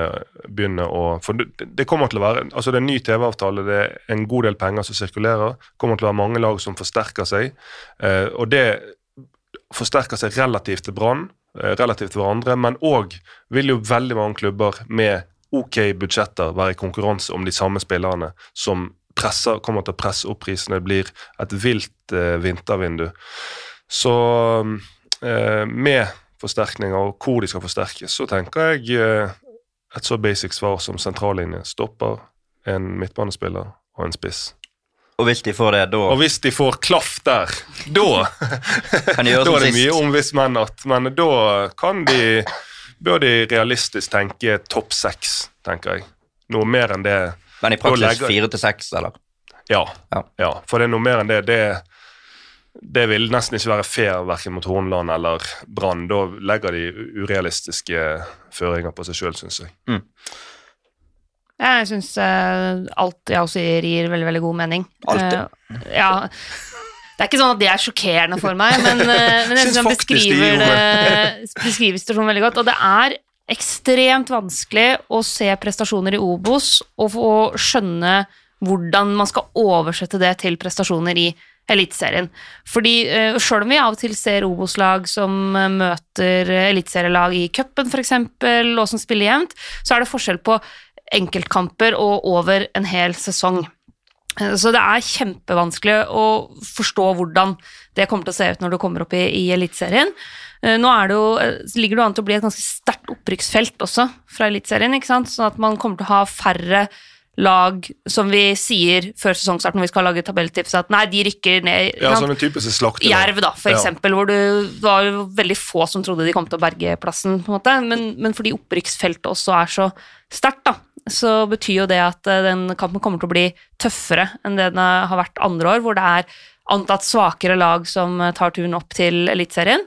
begynne å For det kommer til å være altså det er en ny TV-avtale, det er en god del penger som sirkulerer. Det kommer til å være mange lag som forsterker seg. Eh, og det forsterker seg relativt til Brann, eh, relativt til hverandre, men òg vil jo veldig mange klubber med ok budsjetter være i konkurranse om de samme spillerne som presser, kommer til å presse opp prisene. Det blir et vilt eh, vintervindu. Så eh, med forsterkninger og hvor de skal forsterkes, så tenker jeg eh, et så basic svar som sentrallinje. Stopper en midtbanespiller og en spiss. Og hvis de får det, da Og hvis de får klaff der, da (laughs) kan de Da er det mye om hvis menn at Men da kan de Bør de realistisk tenke topp seks, tenker jeg. Noe mer enn det Men i praksis fire til seks, eller? Ja. Ja. ja. For det er noe mer enn det. Det, det vil nesten ikke være fair verken mot Hornland eller Brann. Da legger de urealistiske føringer på seg sjøl, syns jeg. Ja, Jeg syns alt jeg også sier, gir veldig, veldig god mening. Alt, Eh, ja. Det er ikke sånn at det er sjokkerende for meg, men, uh, men jeg Syns han beskriver, det, beskriver situasjonen veldig godt. Og det er ekstremt vanskelig å se prestasjoner i Obos og få skjønne hvordan man skal oversette det til prestasjoner i Eliteserien. Fordi uh, sjøl om vi av og til ser Obos-lag som eh, møter eh, eliteserielag i cupen f.eks., og som spiller jevnt, så er det forskjell på enkeltkamper og over en hel sesong. Eh, Så det er kjempevanskelig å forstå hvordan det kommer til å se ut når du kommer opp i, i Eliteserien. Eh, Nå det jo, eh, ligger det an til å bli et ganske sterkt opprykksfelt også fra Eliteserien, sånn at man kommer til å ha færre lag som vi sier før sesongstart når vi skal lage tabelltips, at nei, de rykker ned. Ja, som en typisk slakter. Jerv, da, for Ja. eksempel, hvor du, det var jo veldig få som trodde de kom til å berge plassen, på en måte, men, men fordi opprykksfeltet også er så sterkt, da, så betyr jo det at eh, den kampen kommer til å bli tøffere enn det den har vært andre år, hvor det er antatt svakere lag som eh, tar turen opp til Eliteserien.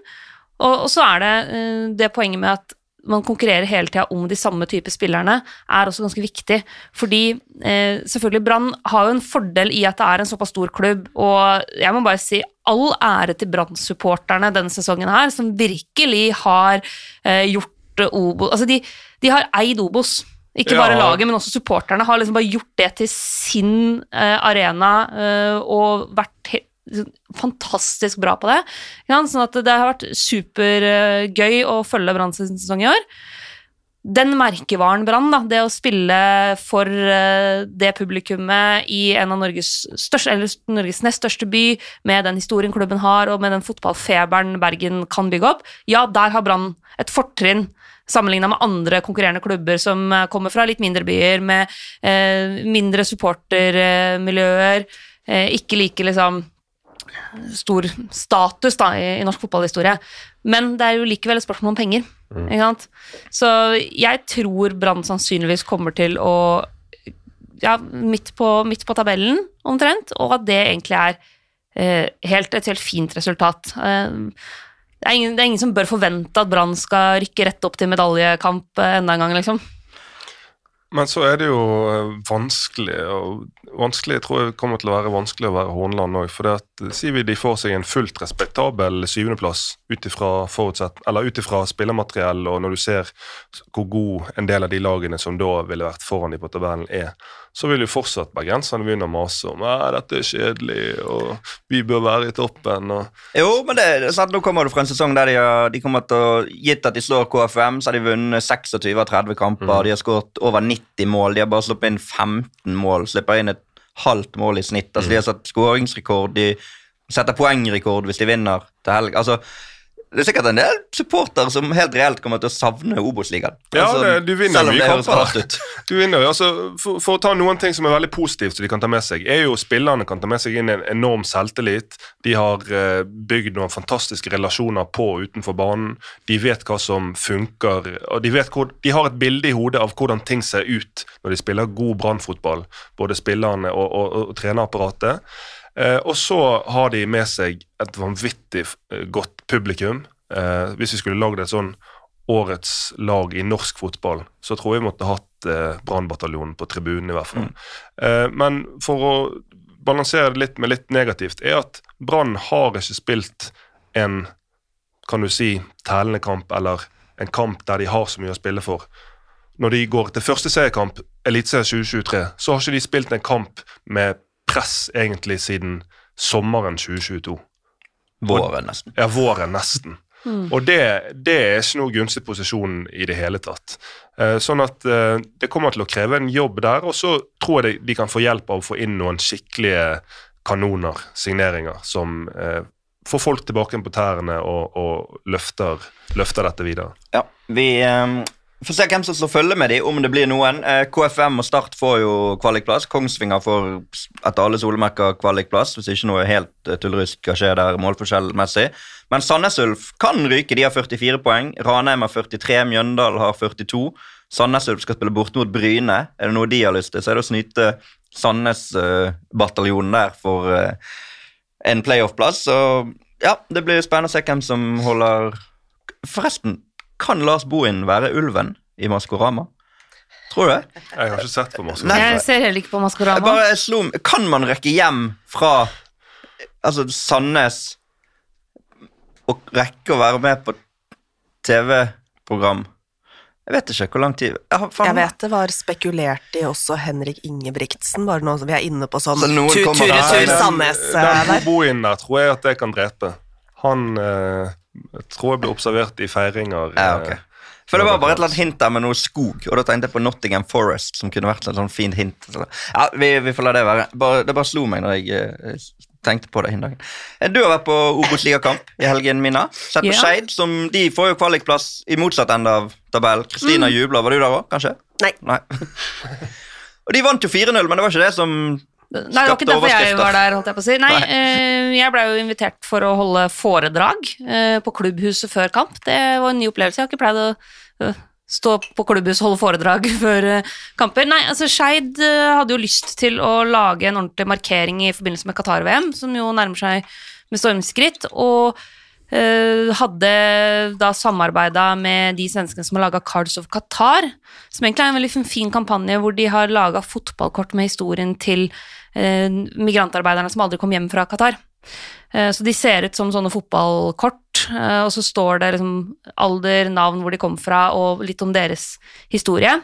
Og, og så er det eh, det poenget med at man konkurrerer hele tida om de samme type spillerne, er også ganske viktig. Fordi eh, selvfølgelig Brann har jo en fordel i at det er en såpass stor klubb, og jeg må bare si all ære til Brann-supporterne denne sesongen her, som virkelig har eh, gjort Obos Altså, de, de har eid Obos. Ikke Ja. bare laget, men også supporterne har liksom bare gjort det til sin eh, arena eh, og vært he fantastisk bra på det. Sånn at det har vært supergøy å følge Brann sin sesong i år. Den merkevaren Brann, da, det å spille for eh, det publikummet i en av Norges, største, Norges nest største by, med den historien klubben har, og med den fotballfeberen Bergen kan bygge opp, ja, der har Brann et fortrinn sammenligna med andre konkurrerende klubber som eh, kommer fra litt mindre byer, med eh, mindre supportermiljøer, eh, ikke like liksom stor status da, i, i norsk fotballhistorie. Men det er jo likevel et spørsmål om penger. Ikke sant? Så jeg tror Brann sannsynligvis kommer til å ja, midt på, midt på tabellen omtrent, og at det egentlig er eh, helt, et helt fint resultat. Eh, det, er ingen, det er ingen som bør forvente at Brann skal rykke rett opp til medaljekamp eh, enda en gang, liksom. Men så er det jo eh, vanskelig, og vanskelig tror jeg kommer til å være vanskelig å være Hornland òg. For eh, sier vi de får seg en fullt respektabel syvendeplass ut ifra spillermateriell, og når du ser hvor god en del av de lagene som da ville vært foran de på tabellen, er, så vil jo fortsatt bergenserne begynne å mase om at dette er kjedelig, og vi bør være i toppen. og Jo, men det, sant, nå kommer du fra en sesong der de, har, de kommer til å Gitt at de slår KFM, så har de vunnet 26 av 30 kamper. De har skåret over 90 mål. De har bare sluppet inn 15 mål. Slipper inn et halvt mål i snitt. Altså, De har satt skåringsrekord. De setter poengrekord hvis de vinner til helg. Altså, det er sikkert en del supportere som helt reelt kommer til å savne Obos-ligaen. Ja, altså, det, du vinner mye kamper. (laughs) Du vinner altså, for, for å ta noen ting som er veldig positivt som de kan ta med seg, er jo spillerne kan ta med seg inn en enorm selvtillit. De har eh, bygd noen fantastiske relasjoner på og utenfor banen. De vet hva som funker, og de, vet hvor, de har et bilde i hodet av hvordan ting ser ut når de spiller god brannfotball, både spillerne og, og, og trenerapparatet. Eh, og så har de med seg et vanvittig eh, godt publikum. Eh, hvis vi skulle lagd et sånn årets lag i norsk fotball, så tror jeg vi måtte hatt eh, Brannbataljonen på tribunen, i hvert fall. Eh, men for å balansere det litt med litt negativt, er at Brann har ikke spilt en kan du si, tælende kamp, eller en kamp der de har så mye å spille for. Når de går til første seriekamp, Eliteserien 2023, så har ikke de spilt en kamp med press egentlig siden sommeren 2022. Våren, nesten. Ja, våren nesten. Og det, det er ikke noe gunstig posisjon i det hele tatt. Eh, sånn at eh, det kommer til å kreve en jobb der, og så tror jeg de, de kan få hjelp av å få inn noen skikkelige kanoner, signeringer, som eh, får folk tilbake på tærne og, og løfter, løfter dette videre. Ja, vi eh, får se hvem som slår følge med dem, om det blir noen. Eh, KFM og Start får jo kvalikplass. Kongsvinger får etter alle solemerker kvalikplass, hvis ikke noe helt tullerusk tullrusk skal skje der målforskjellmessig. Men Sandnes Ulf kan ryke, de har 44 poeng. Ranheim har 43, Mjøndalen har 42. Sandnes Ulf skal spille borte mot Bryne. Er det noe de har lyst til, så er det å snyte Sandnes-bataljonen der for eh, en playoff-plass. Så ja, det blir spennende å se hvem som holder Forresten, kan Lars Bohin være ulven i Maskorama? Tror du det? Jeg har ikke sett på Maskorama. Nei. Jeg ser heller ikke på Jeg Maskorama. bare slo Kan man rekke hjem fra altså Sandnes og rekke å være med på TV-program? Jeg vet ikke hvor lang tid Jeg, Jeg vet det var spekulert i også Henrik Ingebrigtsen, bare nå som vi er inne på sånn Så noen tur- kommer der, tur-retur den- Sandnes eh, Den der. Boboen der tror jeg at det kan drepe. Han eh, jeg tror jeg ble observert i feiringer. Ja, okay. ok. For det var bare et eller annet hint der med noe skog, og da tenkte jeg på Nottingham Forest, som kunne vært et sånn fint hint. Ja, vi, vi får la det være. Bare, det bare slo meg når jeg eh, tenkte på det den dagen. Eh, Du har vært på Obos-ligakamp i helgen, Mina. Sett på Ja. Skeid, som de får jo kvalikplass i motsatt ende av tabellen. Kristina jubler. Var du der òg, kanskje? Nei. Nei. (laughs) og de vant jo 4-0, men det var ikke det som Nei, det var ikke derfor jeg var der, holdt jeg på å si. Nei, eh, jeg blei jo invitert for å holde foredrag eh, på klubbhuset før kamp. Det var en ny opplevelse. Jeg har ikke pleid å eh, stå på klubbhuset og holde foredrag (laughs) før eh, kamper. Nei, altså Skeid eh, hadde jo lyst til å lage en ordentlig markering i forbindelse med Qatar-VM, som jo nærmer seg med stormskritt. og hadde da samarbeida med de svenskene som har laga Cards of Qatar, som egentlig er en veldig fin- kampanje hvor de har laga fotballkort med historien til eh, migrantarbeiderne som aldri kom hjem fra Qatar. Eh, så de ser ut som sånne fotballkort, eh, og så står det liksom alder, navn, hvor de kom fra, og litt om deres historie.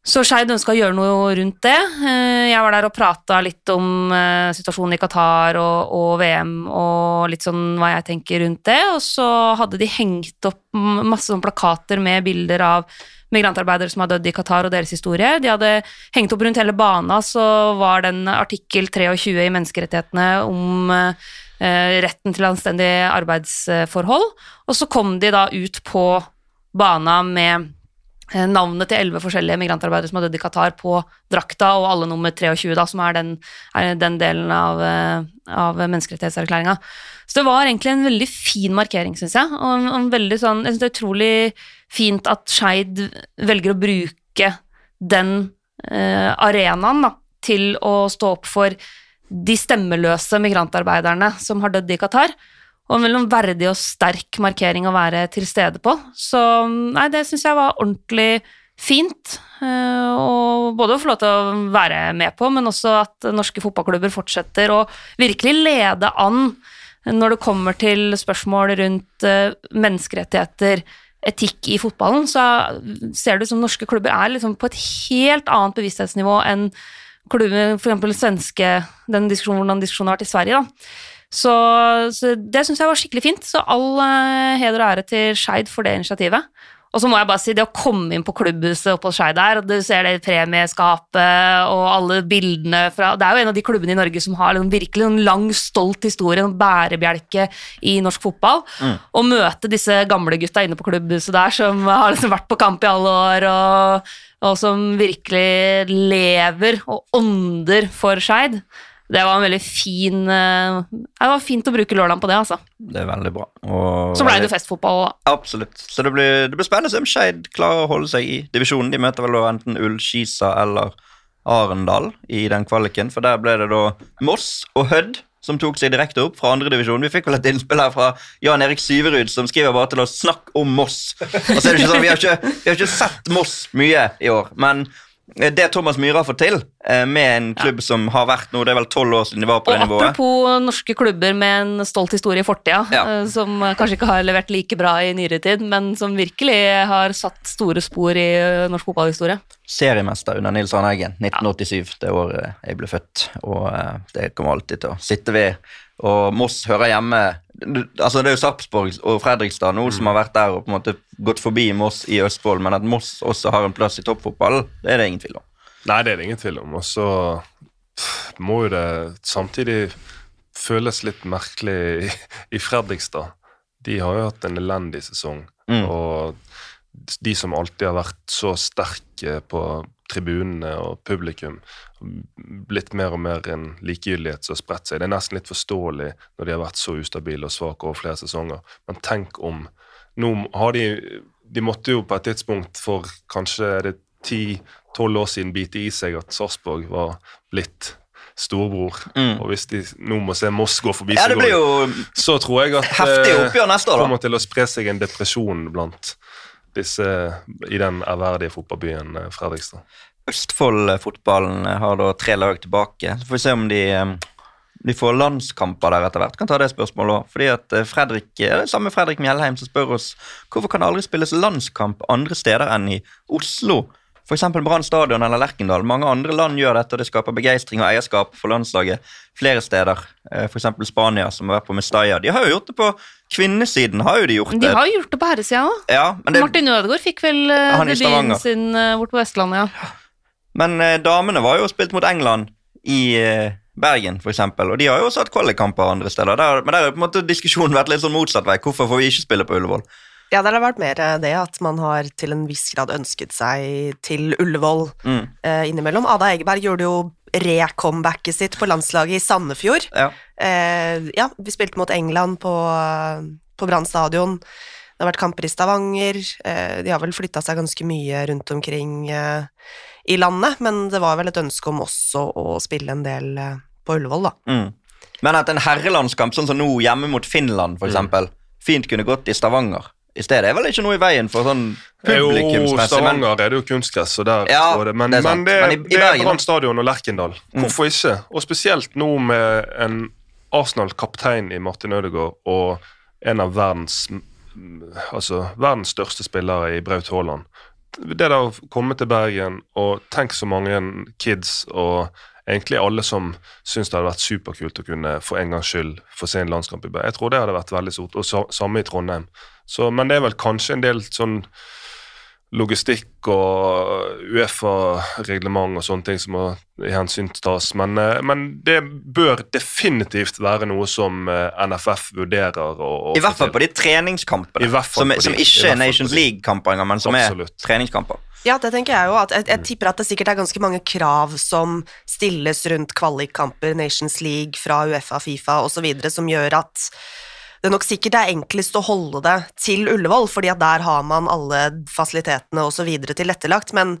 Så Skeid ønska å gjøre noe rundt det. Eh, Jeg var der og prata litt om eh, situasjonen i Qatar og, og VM og litt sånn hva jeg tenker rundt det. Og så hadde de hengt opp masse plakater med bilder av migrantarbeidere som har dødd i Qatar og deres historie. De hadde hengt opp rundt hele bana, så var den artikkel 23 i menneskerettighetene om eh, retten til anstendige arbeidsforhold. Og så kom de da ut på bana med navnet til elleve forskjellige migrantarbeidere som har dødd i Qatar på drakta, og alle nummer 23, da, som er den, er den delen av, eh, av menneskerettighetserklæringa. Så det var egentlig en veldig fin markering, syns jeg. Og, en- en veldig sånn, jeg synes det er utrolig fint at Skeid velger å bruke den eh, arenaen da, til å stå opp for de stemmeløse migrantarbeiderne som har dødd i Qatar. Og veldig verdig og sterk markering å være til stede på. Så nei, det syns jeg var ordentlig fint. eh, Og både å få lov til å være med på, men også at norske fotballklubber fortsetter å virkelig lede an når det kommer til spørsmål rundt eh, menneskerettigheter, etikk i fotballen, så ser ut som norske klubber er liksom på et helt annet bevissthetsnivå enn klubber, for eksempel svenske, den diskusjonen, hvordan diskusjonen har vært i Sverige. da. Så, så det syns jeg var skikkelig fint. Så all eh, heder og ære til Skeid for det initiativet. Og så må jeg bare si, det å komme inn på klubbhuset oppe hos Skeid der, og du ser det premieskapet og alle bildene fra Det er jo en av de klubbene i Norge som har liksom virkelig en lang, stolt historie, en bærebjelke i norsk fotball. Å møte disse gamle gutta inne på klubbhuset der som har liksom vært på kamp i alle år, og, og som virkelig lever og ånder for Skeid. Det var en veldig fin eh, Det var fint å bruke lørdagen på det, altså. Det er veldig bra. Og Så ble det jo festfotball. da. Absolutt. Så det blir, det blir spennende å se om Skeid klarer å holde seg i divisjonen. De møter vel enten Ullskisa eller Arendal i den kvaliken, for der ble det da Moss og Hødd som tok seg direkte opp fra andredivisjon. Vi fikk vel et innspill her fra Jan Erik Syverud, som skriver bare til oss 'snakk om Moss'. Og så er det ikke sånn, Vi har ikke, vi har ikke sett Moss mye i år, men det Thomas Myhre har fått til, eh, med en klubb som har vært nå, det er vel tolv år siden de var på Og det nivået apropos norske klubber med en stolt historie i fortida, Ja. eh, som kanskje ikke har levert like bra i nyere tid, men som virkelig har satt store spor i eh, norsk fotballhistorie. seriemester under Nils Arne Eggen, 1987, det året jeg ble født. Og eh, det kommer alltid til å sitte ved. Og Moss hører hjemme altså Det er jo Sarpsborg og Fredrikstad nå som har vært der og på en måte gått forbi Moss i Østfold, men at Moss også har en plass i toppfotballen, det er det ingen tvil om. Nei, det er det ingen tvil om. Og så må jo det samtidig føles litt merkelig i, i Fredrikstad. De har jo hatt en elendig sesong, Mm. og de som alltid har vært så sterke på tribunene og publikum, blitt mer og mer en likegyldighet som har spredt seg. Det er nesten litt forståelig når de har vært så ustabile og svake over flere sesonger. Men tenk om Nå har de De måtte jo på et tidspunkt for kanskje er det 10-12 år siden bite i seg at Sarpsborg var blitt storebror. Mm. Og hvis de nå må se Moss gå forbi Ja, seg det så tror jeg at eh, da. kommer til å spre seg en depresjon blant disse i den ærverdige fotballbyen eh, Fredrikstad. Østfold-fotballen har da tre lag tilbake. Så får vi se om de, eh, de får landskamper der etter hvert. Kan ta det spørsmålet også. Fordi at eh, Fredrik, eh, det samme Fredrik Mjellheim som spør oss hvorfor kan det aldri spilles landskamp andre steder enn i Oslo. F.eks. Brann stadion eller Lerkendal. Mange andre land gjør dette, og det skaper begeistring og eierskap for landslaget flere steder. F.eks. Spania, som har vært på Mestalla. De har jo gjort det på kvinnesiden. har jo de gjort det. De har jo gjort det på herresida òg. Ja, det, Martin Ødegaard fikk vel eh, debuten sin uh, bort på Vestlandet, ja. Men eh, damene var jo spilt mot England i eh, Bergen, eksempel, og de har jo også hatt kvalikkamper andre steder. Der, men der har på en måte diskusjonen vært litt sånn motsatt vei. Hvorfor får vi ikke spille på Ullevål? Ja, det har vært mer det at man har til en viss grad ønsket seg til Ullevål Mm. eh, innimellom. Ada Egeberg gjorde jo re-comebacket sitt på landslaget i Sandefjord. Ja. Eh, ja, vi spilte mot England på, på Brann stadion. Det har vært kamper i Stavanger. Eh, de har vel flytta seg ganske mye rundt omkring eh, i landet, men det var vel et ønske om også å spille en del eh, på Ullevål, da. Mm. Men at en herrelandskamp, sånn som nå hjemme mot Finland, for eksempel, fint kunne gått i Stavanger i stedet, er vel ikke noe i veien for sånn Jo, publikumsmessig, men Stavanger er det jo kunstgress, og der Ja, det. Men, det er men det, Men i- i det er. Brann stadion og Lerkendal. Hvorfor ikke? Og spesielt nå med en Arsenal-kaptein i Martin Ødegaard og en av verdens altså verdens største spillere i Braut Haaland. Det der å komme til Bergen og tenk så mange kids og egentlig alle som syns det hadde vært superkult å kunne for en gangs skyld få se en landskamp i Bergen. Jeg tror det hadde vært veldig stort, og sa, samme i Trondheim. Så, men det er vel kanskje en del sånn logistikk og Uefa-reglement og sånne ting som må i hensyn tas. Men, eh, men det bør definitivt være noe som eh, NFF vurderer å, å I hvert fall på de treningskampene, I hvert fall som, på de. som ikke er Nations. League-kamper engang, men som Absolutt. er treningskamper. Ja, det tenker jeg jo. At jeg, jeg tipper at det sikkert er ganske mange krav som stilles rundt kvalikkamper, Nations League fra Uefa, Fifa osv., som gjør at det er nok sikkert det er enklest å holde det til Ullevål, fordi at der har man alle fasilitetene osv. tilrettelagt. Men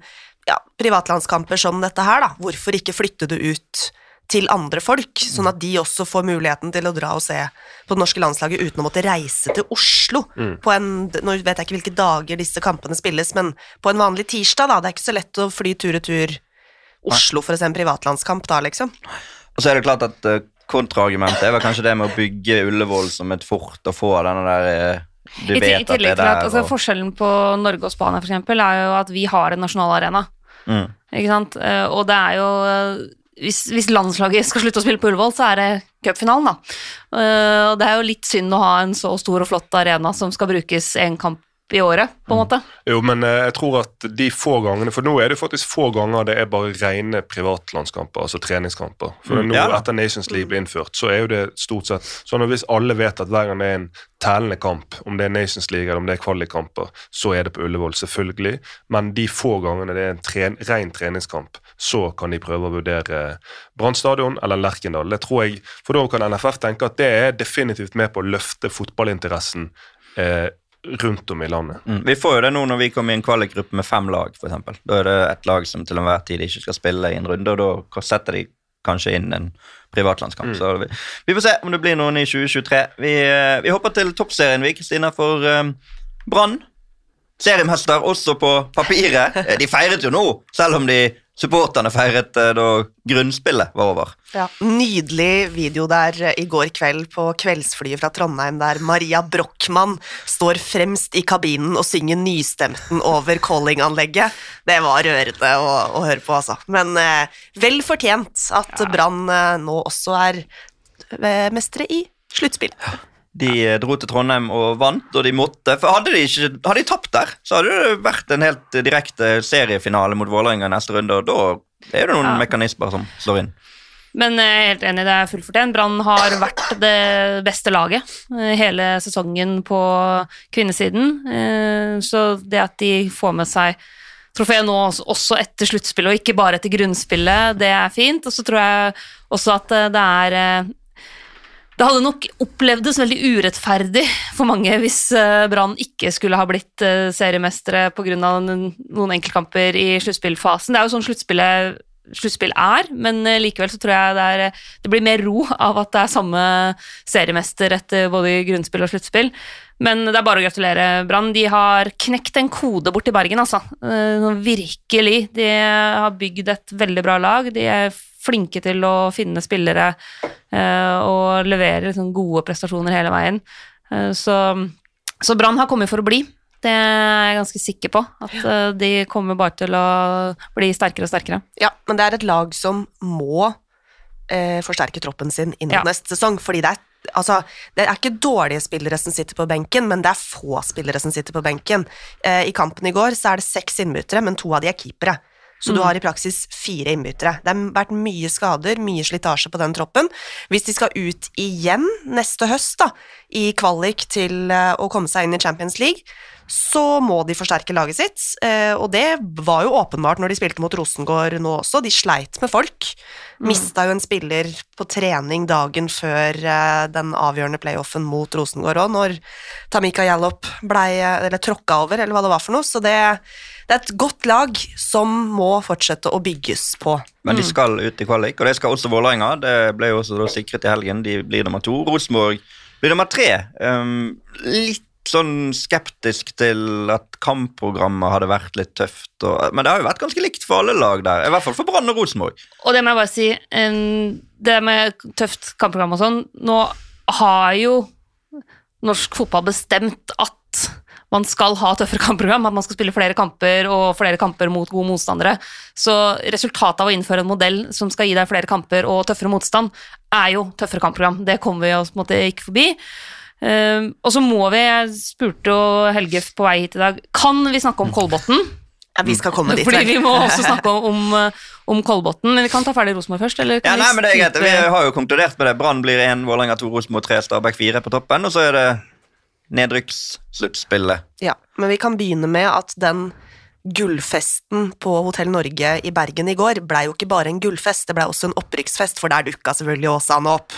ja, privatlandskamper som dette her, da, hvorfor ikke flytte det ut til andre folk, sånn at de også får muligheten til å dra og se på det norske landslaget uten å måtte reise til Oslo. På en, nå vet jeg ikke hvilke dager disse kampene spilles, men på en vanlig tirsdag, da. Det er ikke så lett å fly tur-retur Oslo for å se en privatlandskamp da, liksom. Og så er det klart at uh, kontraargumentet vel kanskje det med å bygge Ullevål som et fort og få denne der eh, Du I, vet at det er til at der altså, og, Forskjellen på Norge og Spania for eksempel, er jo at vi har en nasjonalarena. mm. Ikke sant? Eh, Og det er jo eh, hvis, hvis landslaget skal slutte å spille på Ullevål, så er det cupfinalen, da. Og det er jo litt synd å ha en så stor og flott arena som skal brukes en kamp i året, på en måte. Jo, men eh, jeg tror at de få gangene For nå er det faktisk få ganger det er bare rene privatlandskamper, altså treningskamper. For Mm, nå ja etter Nations League ble innført, så er jo det stort sett sånn at hvis alle vet at hver gang det er en tellende kamp, om det er Nations League eller om det er kvalikkamper, så er det på Ullevål, selvfølgelig. Men de få gangene det er en tren ren treningskamp, så kan de prøve å vurdere Brann stadion eller Lerkendal. Det tror jeg, For da kan NFF tenke at det er definitivt med på å løfte fotballinteressen eh, rundt om i landet. Mm. Vi får jo det nå når vi kommer i en kvalikgruppe med fem lag, f.eks. Da er det et lag som til enhver tid ikke skal spille i en runde, og da setter de kanskje inn en privatlandskamp. Så vi, vi får se om det blir noen i 2023. Vi, eh, vi hopper til toppserien, vi, Kristina, for um, Brann. Seriemester også på papiret. Eh, De feiret jo nå, selv om de supporterne feiret eh, da grunnspillet var over. Ja, nydelig video der eh, i går kveld på kveldsflyet fra Trondheim, der Maria Brochmann står fremst i kabinen og synger nystemten over callinganlegget. Det var rørende å, å høre på, altså. Men eh, vel fortjent at Brann eh, nå også er eh, mestere i sluttspill. De eh, dro til Trondheim og vant, og de måtte. For hadde de, ikke, hadde de tapt der, så hadde det vært en helt eh, direkte seriefinale mot Vålerenga neste runde, og da er det noen Ja. mekanismer som slår inn. Men jeg er helt enig, det er fullt fortjent. Brann har vært det beste laget eh, hele sesongen på kvinnesiden. Eh, Så det at de får med seg trofeet nå også- etter sluttspillet, og ikke bare etter grunnspillet, det er fint. Og så tror jeg også at eh, det er eh, det hadde nok opplevdes veldig urettferdig for mange hvis eh, Brann ikke skulle ha blitt eh, seriemestere pga. noen enkeltkamper i sluttspillfasen. Det er jo sånn sluttspillet sluttspill er, men eh, likevel så tror jeg det, er, det blir mer ro av at det er samme seriemester etter både grunnspill og sluttspill. Men det er bare å gratulere Brann. De har knekt en kode bort i Bergen, altså. Virkelig. De har bygd et veldig bra lag. De er flinke til å finne spillere eh, og levere liksom gode prestasjoner hele veien. Eh, Så, så Brann har kommet for å bli. Det er jeg ganske sikker på. At ja. de kommer bare til å bli sterkere og sterkere. Ja, men det er et lag som må eh, forsterke troppen sin inn mot Ja. neste sesong, fordi det er Altså, det er ikke dårlige spillere som sitter på benken, men det er få spillere som sitter på benken. Eh, I kampen i går så er det seks innbyttere, men to av de er keepere. Så du har i praksis fire innbyttere. Det har vært mye skader, mye slitasje på den troppen. Hvis de skal ut igjen neste høst, da, i kvalik til eh, å komme seg inn i Champions League, så må de forsterke laget sitt, eh, og det var jo åpenbart når de spilte mot Rosengård nå også. De sleit med folk. Mista jo en spiller på trening dagen før eh, den avgjørende playoffen mot Rosengård òg, når Tamika Yallop blei eller tråkka over, eller hva det var for noe. Så det, det er et godt lag som må fortsette å bygges på. Men de skal ut i kvalik, og det skal også Vålerenga. Det ble jo også da sikret i helgen. De blir nummer to. Rosenborg nummer tre. Um, litt sånn skeptisk til at kampprogrammet hadde vært litt tøft. Og, men det har jo vært ganske likt for alle lag der. I hvert fall for Brann og Rosenborg. Og det må jeg bare si, um, det med tøft kampprogram og sånn Nå har jo norsk fotball bestemt at man skal ha tøffere kampprogram, at man skal spille flere kamper og flere kamper mot gode motstandere. Så resultatet av å innføre en modell som skal gi deg flere kamper og tøffere motstand, er jo tøffere kampprogram. Det kommer vi oss på en måte ikke forbi. Um, og så må vi, jeg spurte jo Helge på vei hit i dag, kan vi snakke om Kolbotn? Ja, vi skal komme (laughs) dit. Fordi vi må også snakke om, (laughs) om, eh, om Kolbotn, men vi kan ta ferdig Rosenborg først, eller Ja, nei, men det er greit. Vi har jo konkludert med det. Brann blir én, Vålerenga to, Rosenborg tre, Stabæk fire på toppen. Og så er det nedrykkssluttspillet. Ja, men vi kan begynne med at den gullfesten på Hotell Norge i Bergen i går blei jo ikke bare en gullfest, det blei også en opprykksfest, for der dukka selvfølgelig Åsane opp.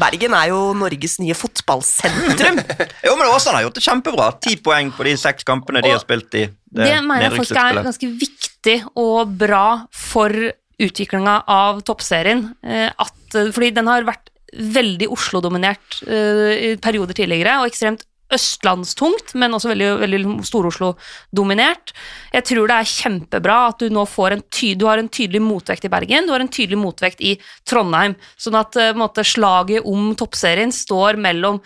Bergen er jo Norges nye fotballsentrum. (laughs) Jo, men Åsane har gjort det kjempebra. Ti poeng på de seks kampene de Og har spilt i Det det mener jeg faktisk er ganske viktig og bra for utviklinga av toppserien. Eh, at, fordi den har vært veldig Oslo-dominert eh, i perioder tidligere, og ekstremt østlandstungt, men også veldig, veldig Stor-Oslo-dominert. Jeg tror det er kjempebra at du nå får en, ty du har en tydelig motvekt i Bergen, du har en tydelig motvekt i Trondheim, sånn at uh, måte, slaget om toppserien står mellom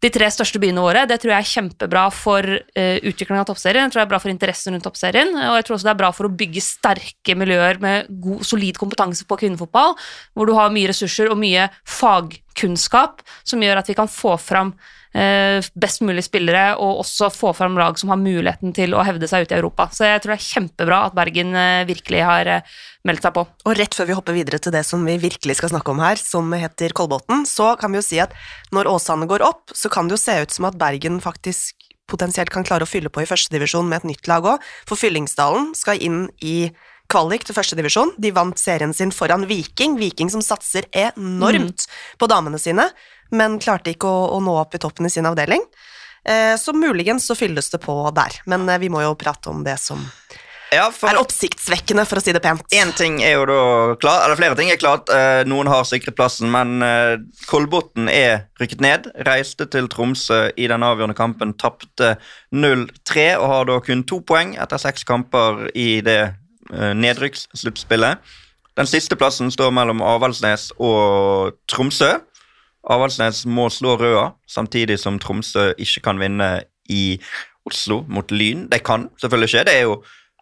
de tre største byene våre. Det tror jeg er kjempebra for uh, utviklingen av toppserien. Jeg tror det er bra for interessen rundt toppserien, og jeg tror også det er bra for å bygge sterke miljøer med god, solid kompetanse på kvinnefotball, hvor du har mye ressurser og mye fagkunnskap som gjør at vi kan få fram Eh, best mulig spillere, og også få fram lag som har muligheten til å hevde seg ute i Europa. Så jeg tror det er kjempebra at Bergen eh, virkelig har eh, meldt seg på. Og rett før vi hopper videre til det som vi virkelig skal snakke om her, som heter Kolbotn, så kan vi jo si at når Åsane går opp, så kan det jo se ut som at Bergen faktisk potensielt kan klare å fylle på i førstedivisjon med et nytt lag òg, for Fyllingsdalen skal inn i kvalik til førstedivisjon. De vant serien sin foran Viking, Viking som satser enormt mm. på damene sine men klarte ikke å, å nå opp i toppen i sin avdeling. Eh, så muligens så fylles det på der, men eh, vi må jo prate om det som ja, er oppsiktsvekkende, for å si det pent. Én ting er jo da klart, eller Flere ting er klart. Eh, noen har sikret plassen, men Kolbotn er rykket ned. Reiste til Tromsø i den avgjørende kampen, tapte 0-3 og har da kun to poeng etter seks kamper i det nedrykkssluttspillet. Den siste plassen står mellom Avaldsnes og Tromsø. Avaldsnes må slå Røa, samtidig som Tromsø ikke kan vinne i Oslo mot Lyn. Det kan selvfølgelig skje. Det er jo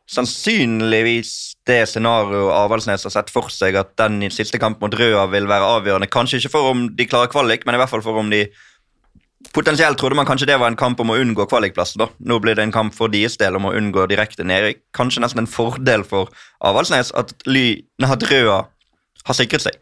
sannsynligvis det scenarioet Avaldsnes har sett for seg, at den siste kampen mot Røa vil være avgjørende. Kanskje ikke for om de klarer kvalik, men i hvert fall for om de Potensielt trodde man kanskje det var en kamp om å unngå kvalikplassen. da. Nå blir det en kamp for deres del om å unngå direkte nedrykk. Kanskje nesten en fordel for Avaldsnes at, Ly, at Røa har sikret seg.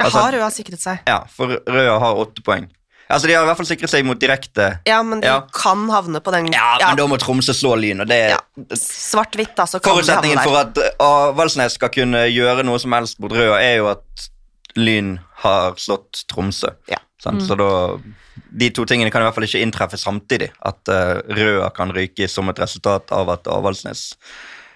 Altså, har Røa sikret seg? Ja, for Røa har åtte poeng. Altså, De har i hvert fall sikret seg mot direkte Ja, men de ja. kan havne på den Ja, ja. men da må Tromsø slå Lyn. og det ja. Svart-hvitt, da, så kan Forutsetningen for at Avaldsnes skal kunne gjøre noe som helst mot Røa, er jo at Lyn har slått Tromsø. Ja. Mm. Så da De to tingene kan i hvert fall ikke inntreffe samtidig. At uh, Røa kan ryke som et resultat av at Avaldsnes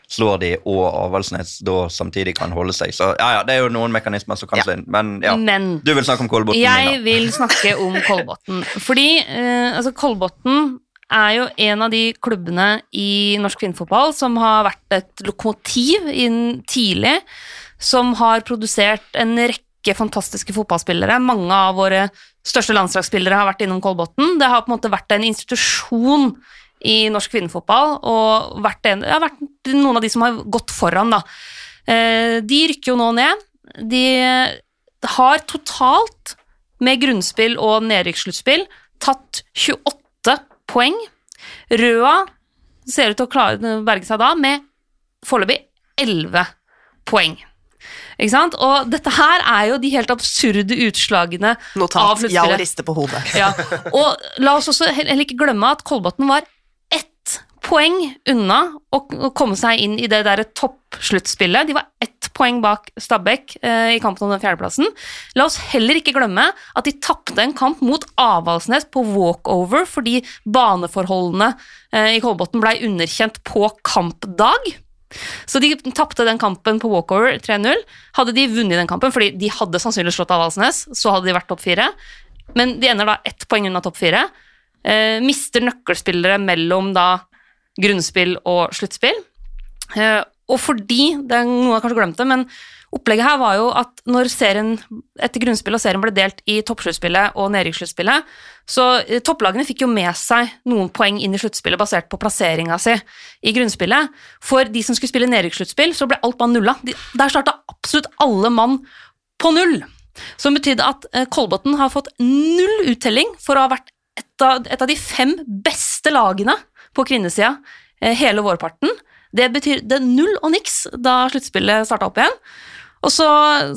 slår de, og Avaldsnes da samtidig kan holde seg. Så ja, ja, det er jo noen mekanismer som kan slå inn. Men ja, Men, du vil snakke om Kolbotn? Jeg Nina. vil snakke om Kolbotn. Fordi eh, altså Kolbotn er jo en av de klubbene i norsk kvinnefotball som har vært et lokomotiv inn tidlig, som har produsert en rekke fantastiske fotballspillere. Mange av våre største landslagsspillere har vært innom Kolbotn. Det har på en måte vært en institusjon i norsk kvinnefotball, og vært, en, ja, vært noen av de som har gått foran, da. Eh, de rykker jo nå ned. De har totalt, med grunnspill og nedrykkssluttspill, tatt 28 poeng. Røa ser ut til å klare å berge seg da med foreløpig 11 poeng. Ikke sant? Og dette her er jo de helt absurde utslagene Notat, av sluttspillet. Ja, og riste på hodet. Ja. Og la oss også heller ikke glemme at Kolbotn var poeng unna å, komme seg inn i det derre toppsluttspillet. De var ett poeng bak Stabæk eh, i kampen om den fjerdeplassen. La oss heller ikke glemme at de tapte en kamp mot Avaldsnes på walkover fordi baneforholdene eh, i Kolbotn blei underkjent på kampdag. Så de tapte den kampen på walkover 3-0. Hadde de vunnet den kampen, fordi de hadde sannsynligvis slått Avaldsnes, så hadde de vært topp fire. Men de ender da ett poeng unna topp fire. Eh, mister nøkkelspillere mellom da grunnspill og sluttspill. Eh, og fordi, det er noe jeg kanskje glemte, men opplegget her var jo at når serien etter grunnspillet og serien ble delt i toppsluttspillet og nedrykkssluttspillet, så eh, topplagene fikk jo med seg noen poeng inn i sluttspillet basert på plasseringa si i grunnspillet. For de som skulle spille nedrykkssluttspill, så ble alt bare nulla. Der starta absolutt alle mann på null. Som betydde at eh, Kolbotn har fått null uttelling for å ha vært et av, et av de fem beste lagene på kvinnesida eh, hele vårparten. Det betyr det null og niks da sluttspillet starta opp igjen. Og så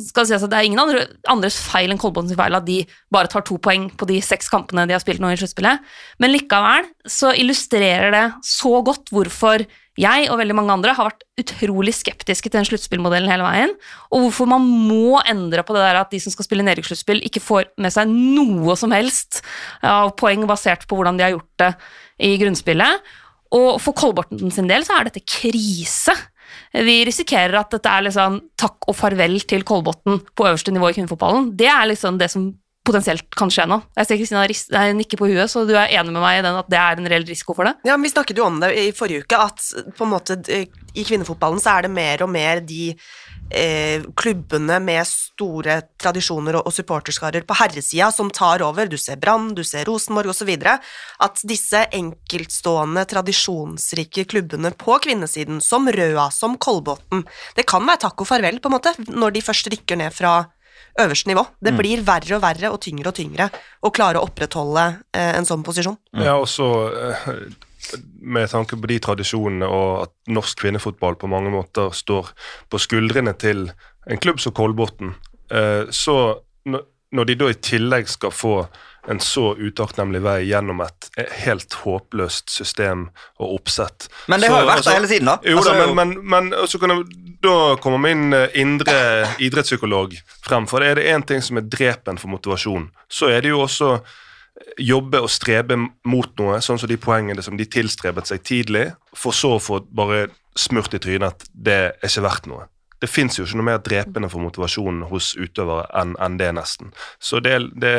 skal det sies at det er ingen andre, andres feil enn Kolbotns feil at de bare tar to poeng på de seks kampene de har spilt nå i sluttspillet, men likevel så illustrerer det så godt hvorfor jeg og veldig mange andre har vært utrolig skeptiske til den sluttspillmodellen hele veien, og hvorfor man må endre på det der at de som skal spille nedrykkssluttspill, ikke får med seg noe som helst av poeng basert på hvordan de har gjort det i grunnspillet. Og for Kolbotn sin del så er dette krise. Vi risikerer at dette er liksom takk og farvel til Kolbotn på øverste nivå i kvinnefotballen. Det er liksom det som potensielt kan skje nå. Jeg ser Kristina nikker på huet, så du er enig med meg i den at det er en reell risiko for det? Ja, men Vi snakket jo om det i forrige uke, at på en måte eh, i kvinnefotballen så er det mer og mer de eh, klubbene med store tradisjoner og, og supporterskarer på herresida som tar over. Du ser Brann, du ser Rosenborg osv. At disse enkeltstående, tradisjonsrike klubbene på kvinnesiden, som Røa, som Kolbotn, det kan være takk og farvel, på en måte, når de først rykker ned fra øverste nivå. Det blir verre og verre og tyngre og tyngre å klare å opprettholde eh, en sånn posisjon. Ja, og så eh, med tanke på de tradisjonene og at norsk kvinnefotball på mange måter står på skuldrene til en klubb som Kolbotn, eh, så når- de da i tillegg skal få en så utakknemlig vei gjennom et helt håpløst system og oppsett Men det så- har jo vært altså- der hele tiden, da. Jo Altså, da, men, men, men så kan jeg, da kommer min eh, indre idrettspsykolog frem. For er det én ting som er drepen for motivasjon, så er det jo også jobbe og strebe mot noe, sånn som de poengene som de tilstrebet seg tidlig, for så å få bare smurt i trynet at det er ikke verdt noe. Det fins jo ikke noe mer drepende for motivasjonen hos utøvere enn enn det, nesten. Så det, det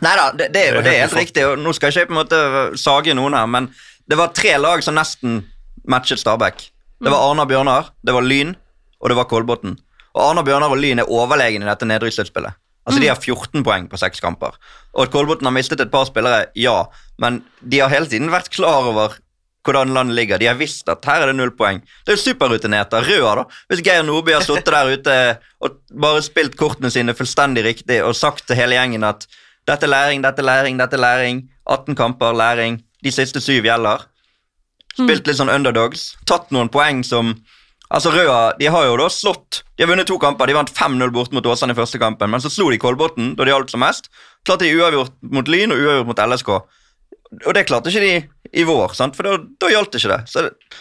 Nei da, det, det, er jo- Det er helt riktig. og Nå skal jeg ikke på en måte sage noen her, men det var tre lag som nesten matchet Stabæk. Det var Arna Bjørnar, det var Lyn, og det var Kolbotn. Og Arna Bjørnar og Lyn er overlegne i dette nedrykkssluttspillet. Altså, De har 14 poeng på seks kamper. Og at Kolbotn har mistet et par spillere, ja, men de har hele tiden vært klar over hvordan landet ligger. De har visst at her er det null poeng. Det er jo superrutinert av Røa, da. Hvis Geir Nordby har sittet der ute og bare spilt kortene sine fullstendig riktig og sagt til hele gjengen at dette er læring, dette er læring, dette er læring. 18 kamper, læring. De siste syv gjelder. Spilt litt sånn underdogs. Tatt noen poeng som Altså Røa de har jo da slått De har vunnet to kamper. De vant 5-0 bort mot Åsane i første kampen, men så slo de Kolbotn da de holdt som mest. Klarte de uavgjort mot Lyn og uavgjort mot LSK. Og det klarte ikke de i vår, sant? for da, da gjaldt ikke det. Så det,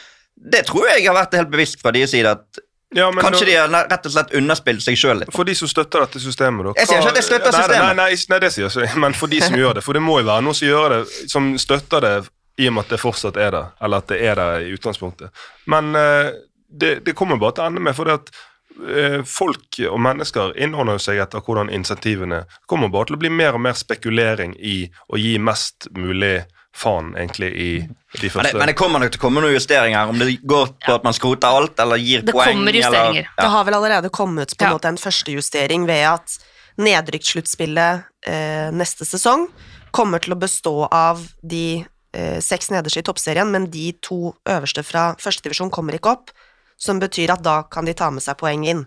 det tror jeg har vært helt bevisst fra deres side, at ja, men kanskje nå, de har rett og slett underspilt seg sjøl litt. For de som støtter dette systemet, da Jeg sier ikke at jeg støtter nei, systemet. Nei, nei, nei, det sier jeg ikke, (laughs) men for de som (laughs) gjør det. For det må jo være noen som gjør det, som støtter det i og med at det fortsatt er der, eller at det er der i utgangspunktet. Men eh, det, det kommer bare til å ende med, for det at eh, folk og mennesker innordner seg etter hvordan insentivene kommer bare til å bli mer og mer spekulering i å gi mest mulig faen, egentlig, i de Men det, første men det kommer nok til å komme noen justeringer, om det går på at man skroter alt eller gir Det poeng. kommer justeringer. Eller, Det har vel allerede kommet på en Ja. måte en første justering ved at nedrykkssluttspillet eh, neste sesong kommer til å bestå av de seks nederste i toppserien, men de to øverste fra førstedivisjon kommer ikke opp, som betyr at da kan de ta med seg poeng inn.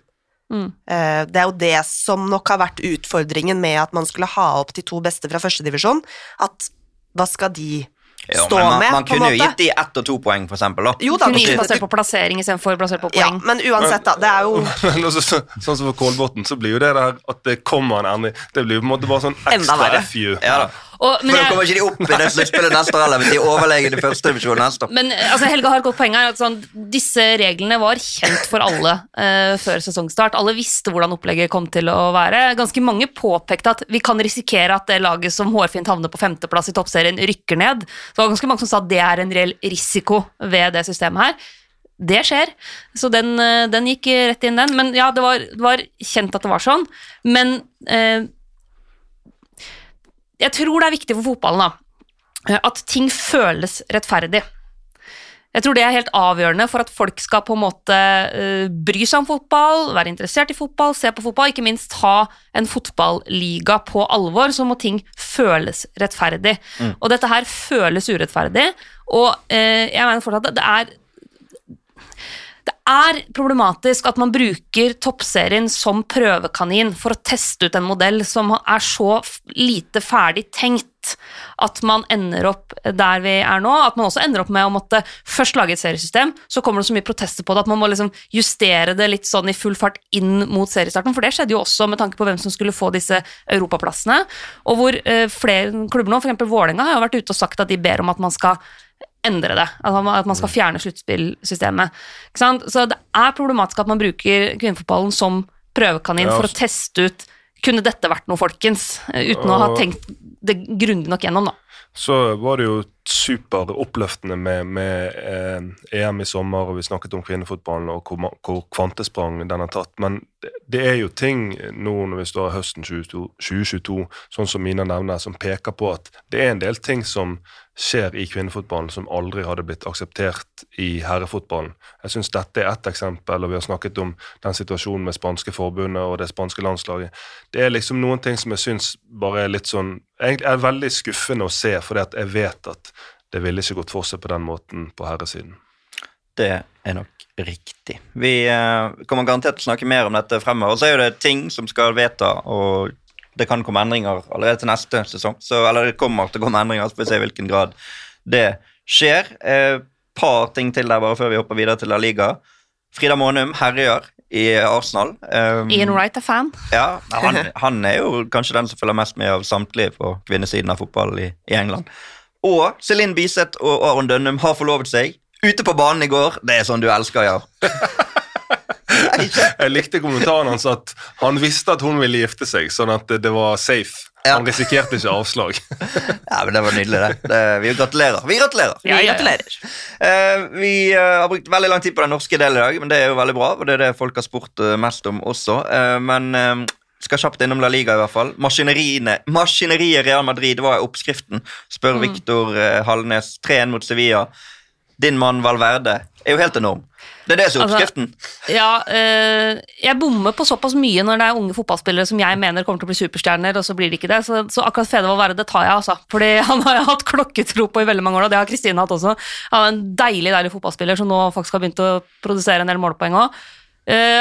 Mm. Eh, det er jo det som nok har vært utfordringen med at man skulle ha opp de to beste fra førstedivisjon, at hva skal de Jo, stå man, med, man på en kunne jo gitt de ett og to poeng, for eksempel. Da. Jo da, Kunne gitt basert på plassering istedenfor basert på poeng. ja, men uansett, da. Det er jo (laughs) Men også, så, sånn som for Kolbotn, så blir jo det der at det kommer en endring Det blir jo på en måte bare sånn ekstra. FU. Ja, da. Og, For men da kommer ikke de opp i det sluttspillet neste år heller, hvis de er overlegen i første divisjon neste år. Men altså, Helge har et godt poeng her. Sånn, disse reglene var kjent for alle uh, før sesongstart. Alle visste hvordan opplegget kom til å være. Ganske mange påpekte at vi kan risikere at det laget som hårfint havner på femteplass i toppserien, rykker ned. Så det var ganske mange som sa at det er en reell risiko ved det systemet her. Det skjer, så den, eh, den gikk rett inn, den. Men ja, det var, det var kjent at det var sånn. Men eh, jeg tror det er viktig for fotballen da, eh, at ting føles rettferdig. Jeg tror det er helt avgjørende for at folk skal på en måte eh, bry seg om fotball, være interessert i fotball, se på fotball, ikke minst ha en fotballiga på alvor, så må ting føles rettferdig. Og dette her føles urettferdig, og eh, jeg mener fortsatt at det er er problematisk at man bruker toppserien som prøvekanin for å teste ut en modell som er så lite ferdig tenkt at man ender opp der vi er nå. At man også ender opp med å måtte først lage et seriesystem, så kommer det så mye protester på det at man må liksom justere det litt sånn i full fart inn mot seriestarten. For det skjedde jo også med tanke på hvem som skulle få disse europaplassene. Og hvor eh, flere klubber nå, f.eks. Vålerenga, har jo vært ute og sagt at de ber om at man skal endre det. At man, skal fjerne sluttspillsystemet. Så det er problematisk at man bruker kvinnefotballen som prøvekanin Ja, for å altså- teste ut kunne dette vært noe, folkens? Uten Uten å ha tenkt det grundig nok gjennom, da. Så var det jo superoppløftende med, med eh, EM i sommer, og vi snakket om kvinnefotballen og hvor, hvor kvantesprang den har tatt. Men det, er jo ting nå når vi står i høsten 2022, 2022, sånn som Mina nevner, som peker på at det er en del ting som skjer i kvinnefotballen som aldri hadde blitt akseptert i herrefotballen. Jeg syns dette er ett eksempel, og vi har snakket om den situasjonen med spanske forbundet og det spanske landslaget. Det er liksom noen ting som jeg syns bare er litt sånn Egentlig er veldig skuffende å se, fordi at jeg vet at det ville ikke gått for seg på den måten på herresiden. Det er nok riktig. Vi eh, kommer garantert til å snakke mer om dette fremover. Så er det ting som skal vedta, og det kan komme endringer allerede til neste sesong. Så, eller det kommer til å komme endringer, så får vi se i hvilken grad det skjer. Eh, par ting til der bare før vi hopper videre til La Liga. Frida Månum herjer i Arsenal. Um, Ian Wright er fan. Ja, han, (laughs) han er jo kanskje den som følger mest med av samtlige på kvinnesiden av fotball i, i England. Og Celine Biseth og Aron Dønnum har forlovet seg. Ute på banen i går. Det er sånn du elsker, ja. (laughs) Jeg likte kommentaren hans at han visste at hun ville gifte seg, sånn at det, var safe. Ja. Han risikerte ikke avslag. (laughs) ja, men Det var nydelig, det. det vi gratulerer. Vi gratulerer. Vi gratulerer. Eh, vi eh, har brukt veldig lang tid på den norske delen i dag, men det er jo veldig bra. Og det er det folk har spurt eh, mest om også. Eh, men eh, skal kjapt innom La Liga, i hvert fall. Maskineriet Real Madrid var oppskriften, spør Viktor eh, Hallnes. 3-1 mot Sevilla. Din mann Valverde er jo helt enorm. Det er det som er Altså, oppskriften. Ja, øh, jeg bommer på såpass mye når det er unge fotballspillere som jeg mener kommer til å bli superstjerner, og så blir de ikke det. Så, så akkurat Fede Valverde tar jeg, altså. Fordi (laughs) han har hatt klokketro på i veldig mange år, og det har Kristine hatt også. Han er en deilig, deilig fotballspiller som nå faktisk har begynt å produsere en del målpoeng òg.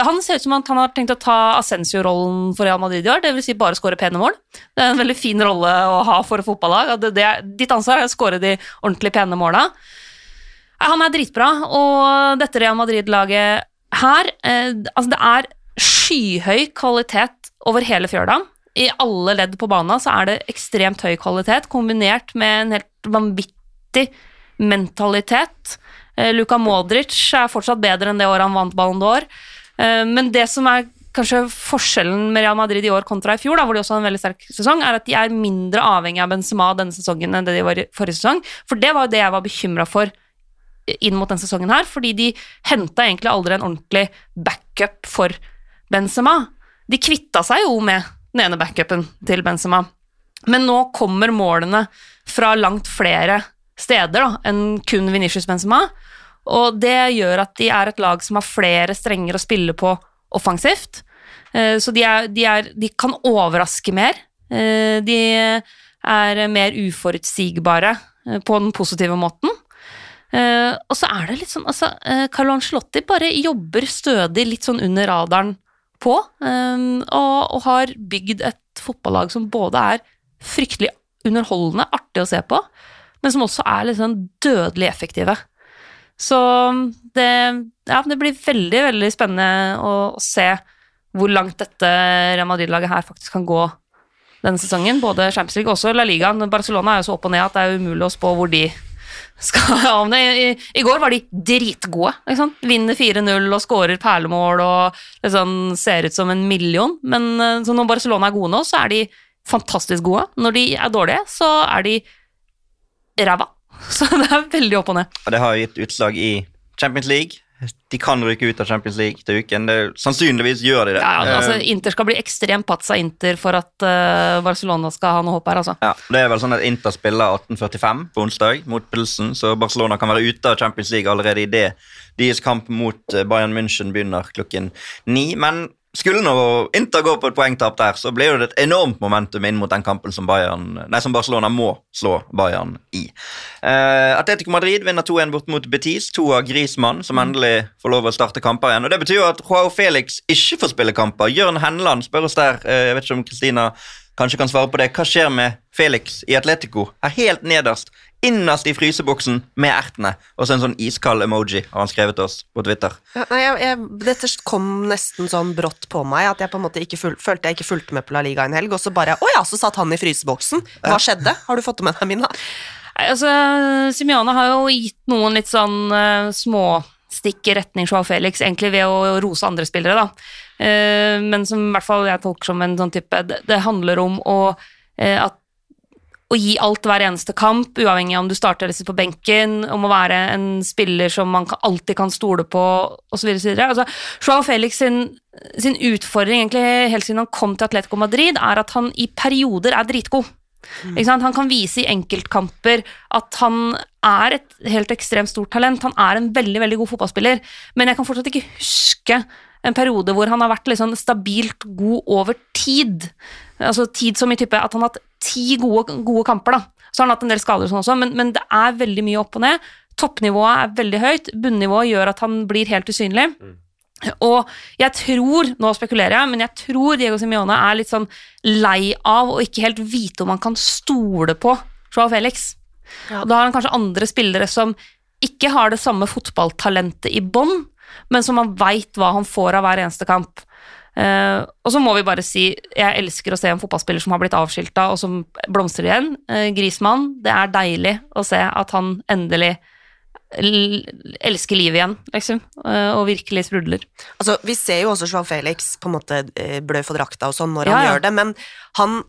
han ser ut som at han har tenkt å ta Ascensio-rollen for Real Madrid i år, dvs. Si bare skåre pene mål. Det er en veldig fin rolle å ha for et fotballag. Det, det, ditt ansvar er å skåre de ordentlig pene måla. Han er dritbra, og dette Real Madrid-laget her eh, Altså, det er skyhøy kvalitet over hele fjøla. I alle ledd på banen så er det ekstremt høy kvalitet, kombinert med en helt vanvittig mentalitet. Eh, Luka Modric er fortsatt bedre enn det året han vant Ballon d'Or. Eh, men det som er kanskje forskjellen med Real Madrid i år kontra i fjor, da, hvor de også hadde en veldig sterk sesong, er at de er mindre avhengig av Benzema denne sesongen enn det de var i forrige sesong. For det var jo det jeg var bekymra for inn mot denne sesongen her, fordi de henta egentlig aldri en ordentlig backup for Benzema. De kvitta seg jo med den ene backupen til Benzema, men nå kommer målene fra langt flere steder da, enn kun Venitius Benzema, og det gjør at de er et lag som har flere strenger å spille på offensivt. Eh, Så de, er, de, er, de kan overraske mer. Eh, De er mer uforutsigbare eh, på den positive måten. Eh, og så er det litt sånn altså, uh, Carlo Ancelotti bare jobber stødig litt sånn under radaren på, um, og, og har bygd et fotballag som både er fryktelig underholdende, artig å se på, men som også er litt sånn dødelig effektive. Så det, ja, det blir veldig, veldig spennende å, å se hvor langt dette Real Madrid-laget her faktisk kan gå denne sesongen. Både Champions League og også La Liga. Barcelona er jo så opp og ned at det er umulig å spå hvor de skal havne. I, i, I går var de dritgode. Sant? Vinner 4-0 og skårer perlemål og liksom ser ut som en million. Men eh, når Barcelona er gode nå, så er de fantastisk gode. Når de er dårlige, så er de ræva. (laughs) Så det er veldig opp og ned. Og det har gitt utslag i Champions League. De kan ryke ut av Champions League til uken. Det, sannsynligvis gjør de det. Ja, altså, Eh, Inter skal bli ekstremt patsa Inter for at uh, Barcelona skal ha noe håp her, altså. Ja, Det er vel sånn at Inter spiller 18.45 på onsdag mot Pilsen, så Barcelona kan være ute av Champions League allerede i det. Deres kamp mot eh, Bayern München begynner klokken ni. Men skulle nå Inter gå på et poengtap der, så blir det et enormt momentum inn mot den kampen som, Bayern, nei, som Barcelona må slå Bayern i. Uh, Atletico Madrid vinner 2-1 bort mot Betis, to av Grismann, som endelig får lov å starte kamper igjen. Og Det betyr jo at Joao Felix ikke får spille kamper. Jørn Henland spør oss der, uh, jeg vet ikke om Kristina kanskje kan svare på det. Hva skjer med Felix i Atletico? Er helt nederst, innerst i fryseboksen med ertene. Og så en sånn iskald emoji har han skrevet til oss på Twitter. Ja, nei, jeg, jeg, dette kom nesten sånn brått på meg at jeg på en måte ikke ful, følte jeg ikke fulgte med på La Liga en helg, og så bare Å ja, så satt han i fryseboksen. Hva skjedde? Har du fått det med deg, Mina? Nei, Altså, Simione har jo gitt noen litt sånn uh, små stikk i retning Joao Felix, egentlig ved å rose andre spillere, da. Eh, men som i hvert fall jeg tolker som en sånn type Det, det handler om å, eh, at, å gi alt hver eneste kamp, uavhengig av om du starter eller sitter på benken, om å være en spiller som man alltid kan stole på, osv. Altså, Joao Felix sin, sin utfordring egentlig helt siden han kom til Atletico Madrid, er at han i perioder er dritgod. Ikke sant? Han kan vise i enkeltkamper at han er et helt ekstremt stort talent. Han er en veldig veldig god fotballspiller, men jeg kan fortsatt ikke huske en periode hvor han har vært liksom stabilt god over tid. Altså tid som i type at han har hatt ti gode, gode kamper, da. Så har han hatt en del skader og sånn også, men, men det er veldig mye opp og ned. Toppnivået er veldig høyt, bunnivået gjør at han blir helt usynlig. Og jeg tror, nå spekulerer jeg, men jeg tror Diego Simione er litt sånn lei av å ikke helt vite om han kan stole på Joao Felix. Og da har han kanskje andre spillere som ikke har det samme fotballtalentet i bånn, men som han veit hva han får av hver eneste kamp. Eh, og så må vi bare si jeg elsker å se en fotballspiller som har blitt avskilta, og som blomstrer igjen. Uh, Grismann, det er deilig å se at han endelig elsker livet igjen, liksom, uh, og virkelig sprudler. Altså, vi ser jo også Joan Felix på en måte eh, blø for drakta og sånn når han Ja, ja. gjør det, men han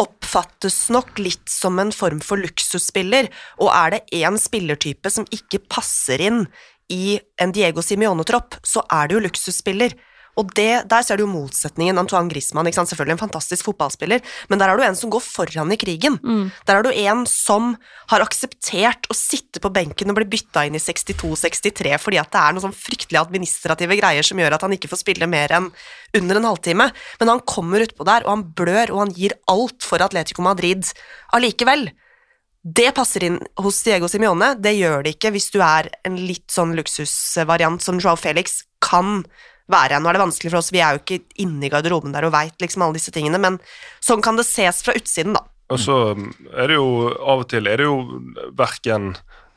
oppfattes nok litt som en form for luksusspiller, og er det én spillertype som ikke passer inn i en Diego Simione-tropp, så er det jo luksusspiller. Og det, der ser du jo motsetningen. Antoine Griezmann, ikke sant? selvfølgelig en fantastisk fotballspiller, men der er du en som går foran i krigen. Der er du en som har akseptert å sitte på benken og bli bytta inn i 62-63 fordi at det er noen sånn fryktelig administrative greier som gjør at han ikke får spille mer enn under en halvtime. Men han kommer utpå der, og han blør, og han gir alt for Atletico Madrid allikevel. Det passer inn hos Diego Simione, det gjør det ikke hvis du er en litt sånn luksusvariant som Joao Felix kan være. Nå er det vanskelig for oss, vi er jo ikke inne i garderoben der og veit liksom alle disse tingene, men sånn kan det ses fra utsiden, da. Og så er det jo av og til er det jo verken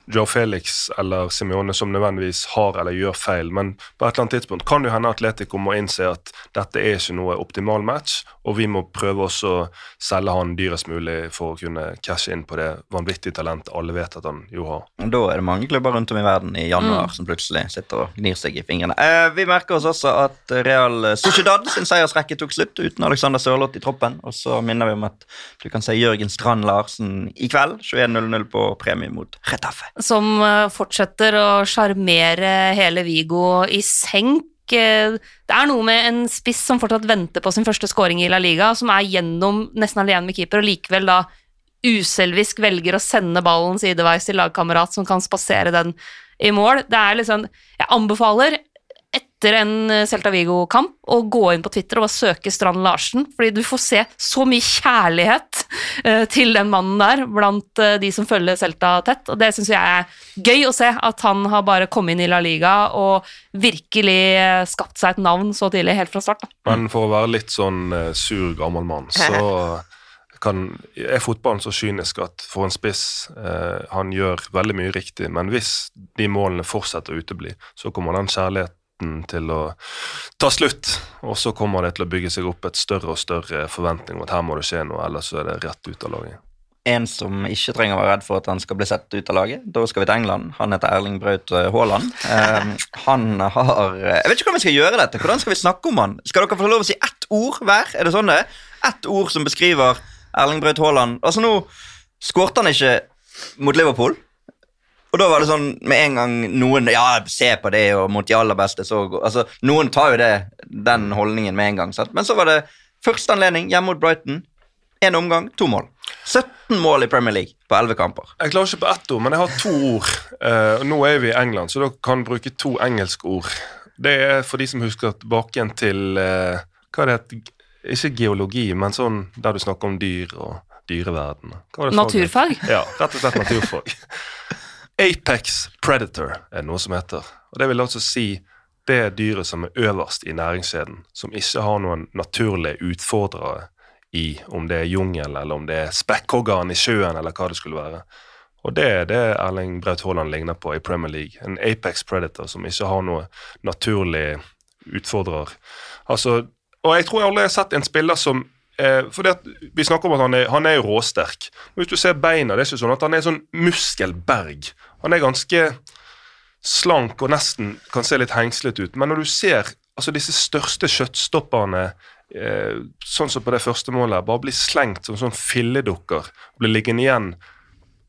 Joe Felix eller Simione som nødvendigvis har eller gjør feil, men på et eller annet tidspunkt kan det jo hende Atletico må innse at dette er ikke noe optimal match, og vi må prøve også å selge han dyrest mulig for å kunne cashe inn på det vanvittige talentet alle vet at han jo har. Og Da er det mange klubber rundt om i verden i januar som plutselig sitter og gnir seg i fingrene. Eh, vi merker oss også at Real Sociedad sin seiersrekke tok slutt uten Alexander Sørloth i troppen. Og så minner vi om at du kan se Jørgen Strand Larsen i kveld 21.00 på premie mot Retafe. Som eh, fortsetter å sjarmere hele Vigo i senk. Eh, Det er noe med en spiss som fortsatt venter på sin første skåring i La Liga, som er gjennom nesten alene med keeper, og likevel da uselvisk velger å sende ballen sideveis til lagkamerat som kan spasere den i mål. Det er liksom Jeg anbefaler etter en eh, Celta Vigo-kamp å gå inn på Twitter og bare søke Strand Larsen, fordi du får se så mye kjærlighet eh, til den mannen der blant eh, de som følger Celta tett, og det syns jeg er gøy å se, at han har bare kommet inn i La Liga og virkelig skapt seg et navn så tidlig, helt fra start. Da. Men for å være litt sånn sur gammel mann, så (laughs) kan, er fotballen så kynisk at for en spiss eh, Han gjør veldig mye riktig, men hvis de målene fortsetter å utebli, så kommer den kjærligheten til å ta slutt, og så kommer det til å bygge seg opp et større og større forventning om at her må det skje noe, ellers er det rett ut av laget. En som ikke trenger å være redd for at han skal bli sett ut av laget. Da skal vi til England. Han heter Erling Braut eh, Haaland. Um, han har Jeg vet ikke hvordan vi skal gjøre dette. Hvordan skal vi snakke om han? Skal dere få lov å si ett ord hver? Er det sånn det er? Ett ord som beskriver Erling Braut Haaland. Altså, nå skårte han ikke mot Liverpool. Og da var det sånn med en gang noen Ja, se på det, og mot de aller beste så Altså, Noen tar jo det, den holdningen med en gang. Sant? Men så var det første anledning hjemme mot Brighton. Én omgang, to mål. 17 mål i Premier League på 11 kamper. Jeg klarer ikke på ett ord, men jeg har to ord. Uh, nå er vi i England, så da kan bruke to engelske ord. Det er for de som husker tilbake igjen til uh, Hva det het Ikke geologi, men sånn der du snakker om dyr og dyreverden. Hva var det? Naturfag. Ja, rett og slett naturfag. (laughs) Apex predator er noe som heter. Og Det vil altså si det dyret som er øverst i næringskjeden, som ikke har noen naturlige utfordrere i om det er jungel, eller om det er spekkhoggeren i sjøen, eller hva det skulle være. Og det er det Erling Braut Haaland ligner på i Premier League. En Apex Predator som ikke har noe naturlig utfordrer. Altså, og jeg tror jeg aldri har sett en spiller som eh, fordi at Vi snakker om at han er, han er råsterk. Hvis du ser beina, det er ikke sånn at han er sånn muskelberg. Han er ganske slank og nesten kan se litt hengslet ut. Men når du ser altså disse største kjøttstopperne eh, sånn som på det første målet, bare bli slengt som sånn filledukker. Blir liggende igjen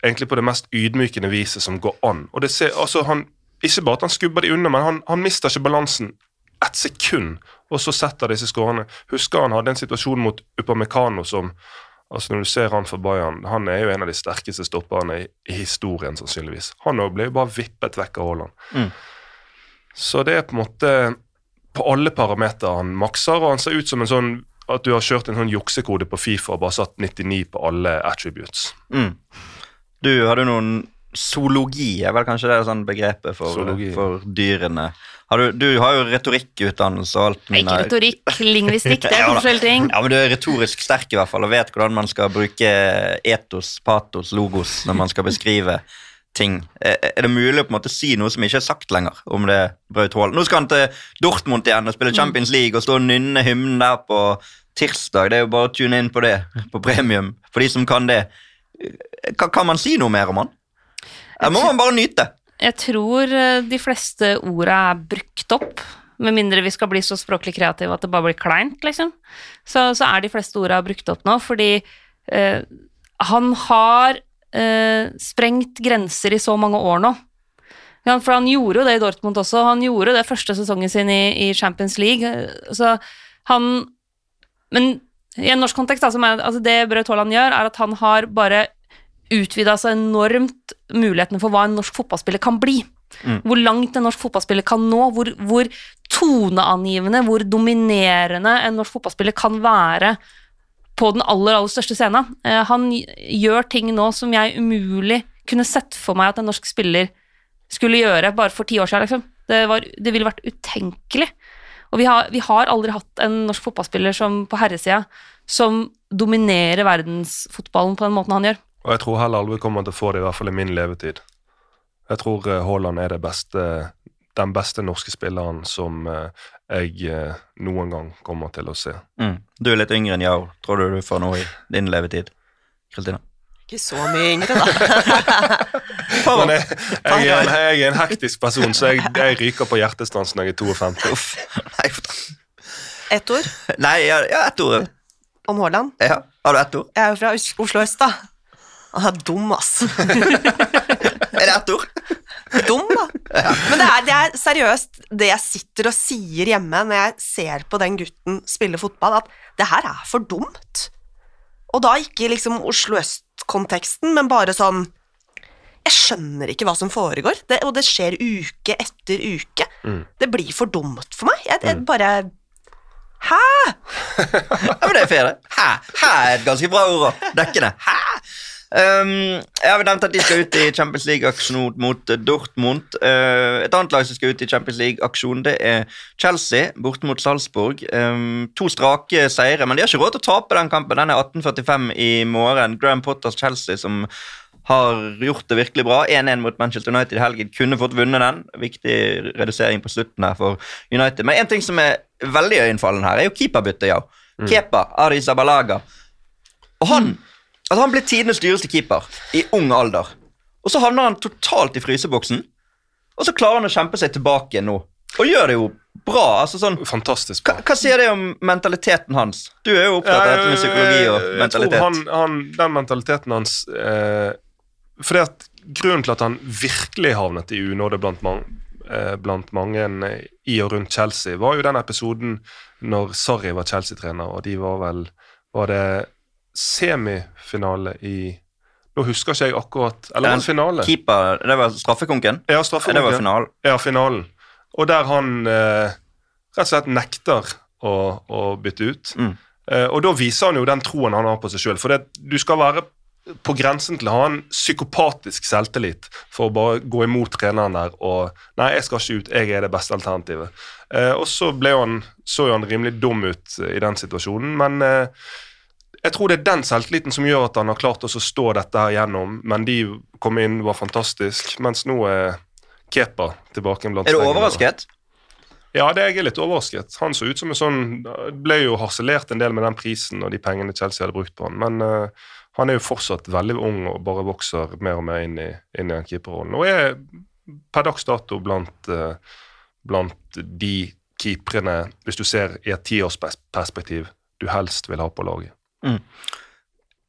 egentlig på det mest ydmykende viset som går an. Og det ser, altså han, Ikke bare at han skubber de unna, men han, han mister ikke balansen ett sekund, og så setter disse skårene. Husker han hadde en situasjon mot Upamecano som altså Når du ser han for Bayern, han er jo en av de sterkeste stopperne i, i historien, sannsynligvis. Han ble jo bare vippet vekk av Haaland. Mm. Så det er på en måte På alle parametere han makser, og han ser ut som en sånn at du har kjørt en sånn juksekode på Fifa og bare satt 99 på alle attributes. Mm. Du hadde noen Zoologi er vel kanskje det er sånn begrepet for, for dyrene. Har du, du har jo retorikkutdannelse og alt. Ikke retorikk, (laughs) lingvistikk, det er Ja, forskjellige ting. Ja, men Du er retorisk sterk i hvert fall og vet hvordan man skal bruke etos, patos, logos når man skal beskrive ting. Er er det mulig å på en måte si noe som ikke er sagt lenger om det brøt hål? Nå skal han til Dortmund igjen og spille Champions League og stå og nynne hymnen der på tirsdag. Det er jo bare å tune inn på det på premium for de som kan det. Kan, kan man si noe mer om han? Eller må man bare nyte? Jeg tror eh, de fleste orda er brukt opp, med mindre vi skal bli så språklig kreative at det bare blir kleint, liksom. Så, så er de fleste orda brukt opp nå, fordi eh, han har eh, sprengt grenser i så mange år nå. Ja, for han gjorde jo det i Dortmund også. Han gjorde det første sesongen sin i, i Champions League. eh, Så han Men i en norsk kontekst, altså, altså det Braut Haaland gjør, er at han har bare utvida så enormt mulighetene for hva en norsk fotballspiller kan bli. Hvor langt en norsk fotballspiller kan nå, hvor, hvor toneangivende, hvor dominerende en norsk fotballspiller kan være på den aller, aller største scenen. Eh, han gjør ting nå som jeg umulig kunne sett for meg at en norsk spiller skulle gjøre bare for ti år siden. Liksom. Det, var, det ville vært utenkelig. Og vi har, vi har aldri hatt en norsk fotballspiller som på herresida som dominerer verdensfotballen på den måten han gjør. Og jeg tror heller aldri kommer til å få det, i hvert fall i min levetid. Jeg tror eh, Haaland er det beste, den beste norske spilleren som eh, jeg eh, noen gang kommer til å se. Mm. Du er litt yngre enn Jao. Tror du du får noe i din levetid? Kristina? Ikke så mye yngre, da. (laughs) Men jeg, jeg, er en, jeg er en hektisk person, så jeg, jeg ryker på hjertestans når jeg er 52. Uff. Ett ord Nei ja, ja, ett ord. om Haaland. Ja. Har du ett ord? Jeg er jo fra Oslo øst, da. Han er dum, ass. Er det ett ord? Dum, da. Men det er, det er seriøst det jeg sitter og sier hjemme når jeg ser på den gutten spille fotball, at det her er for dumt. Og da ikke liksom Oslo øst-konteksten, men bare sånn Jeg skjønner ikke hva som foregår, det, og det skjer uke etter uke. Det blir for dumt for meg. Jeg, jeg bare Hæ? (laughs) Ja, men det er fair, det. Hæ? Hæ er et ganske bra ord å dekke det. Hæ? Um, jeg har nevnt at de skal ut i Champions League-aksjon mot Dortmund. Uh, et annet lag som skal ut i Champions League-aksjon, det er Chelsea borte mot Salzburg. Um, to strake seire, men de har ikke råd til å tape den kampen. Den er 18.45 i morgen. Graham Potters Chelsea som har gjort det virkelig bra. 1-1 mot Manchester United i helgen. Kunne fått vunnet den. Viktig redusering på slutten her for United. Men en ting som er veldig øyenfallende her, er jo keeperbyttet, ja. Kepa Arizabalaga. Og han altså han ble tidenes dyreste keeper i ung alder. Og så havner han totalt i fryseboksen, og så klarer han å kjempe seg tilbake nå. Og gjør det jo bra. altså sånn Fantastisk bra. hva sier det om mentaliteten hans? Du er jo opptatt av dette med psykologi og mentalitet. jeg tror han, han, den mentaliteten hans eh, fordi at Grunnen til at han virkelig havnet i unåde blant, man, eh, blant mange i og rundt Chelsea, var jo den episoden når Sarri var Chelsea-trener, og de var vel Var det semifinale i Nå husker ikke jeg akkurat Eller var det finale? Keeper, det var straffekonken? Ja, straffekonken. det var finalen. Ja, finalen. Og der han eh, rett og slett nekter å, å bytte ut. Mm. Eh, og da viser han jo den troen han har på seg sjøl. For det, du skal være på grensen til å ha en psykopatisk selvtillit for å bare gå imot treneren der og Nei, jeg skal ikke ut, jeg er det beste alternativet. Eh, og så ble han, så jo han rimelig dum ut i den situasjonen, men eh, jeg tror det er den selvtilliten som gjør at han har klart å stå dette her gjennom. Men de kom inn, var fantastisk, mens nå er Kepa tilbake blant Er du overrasket? Ja, det jeg er litt overrasket. Han så ut som en sånn Ble jo harselert en del med den prisen og de pengene Chelsea hadde brukt på han, men uh, han er jo fortsatt veldig ung og bare vokser mer og mer inn i, inn i den keeperrollen. Og er per dags dato blant, uh, blant de keeperne, hvis du ser i et tiårsperspektiv, du helst vil ha på laget.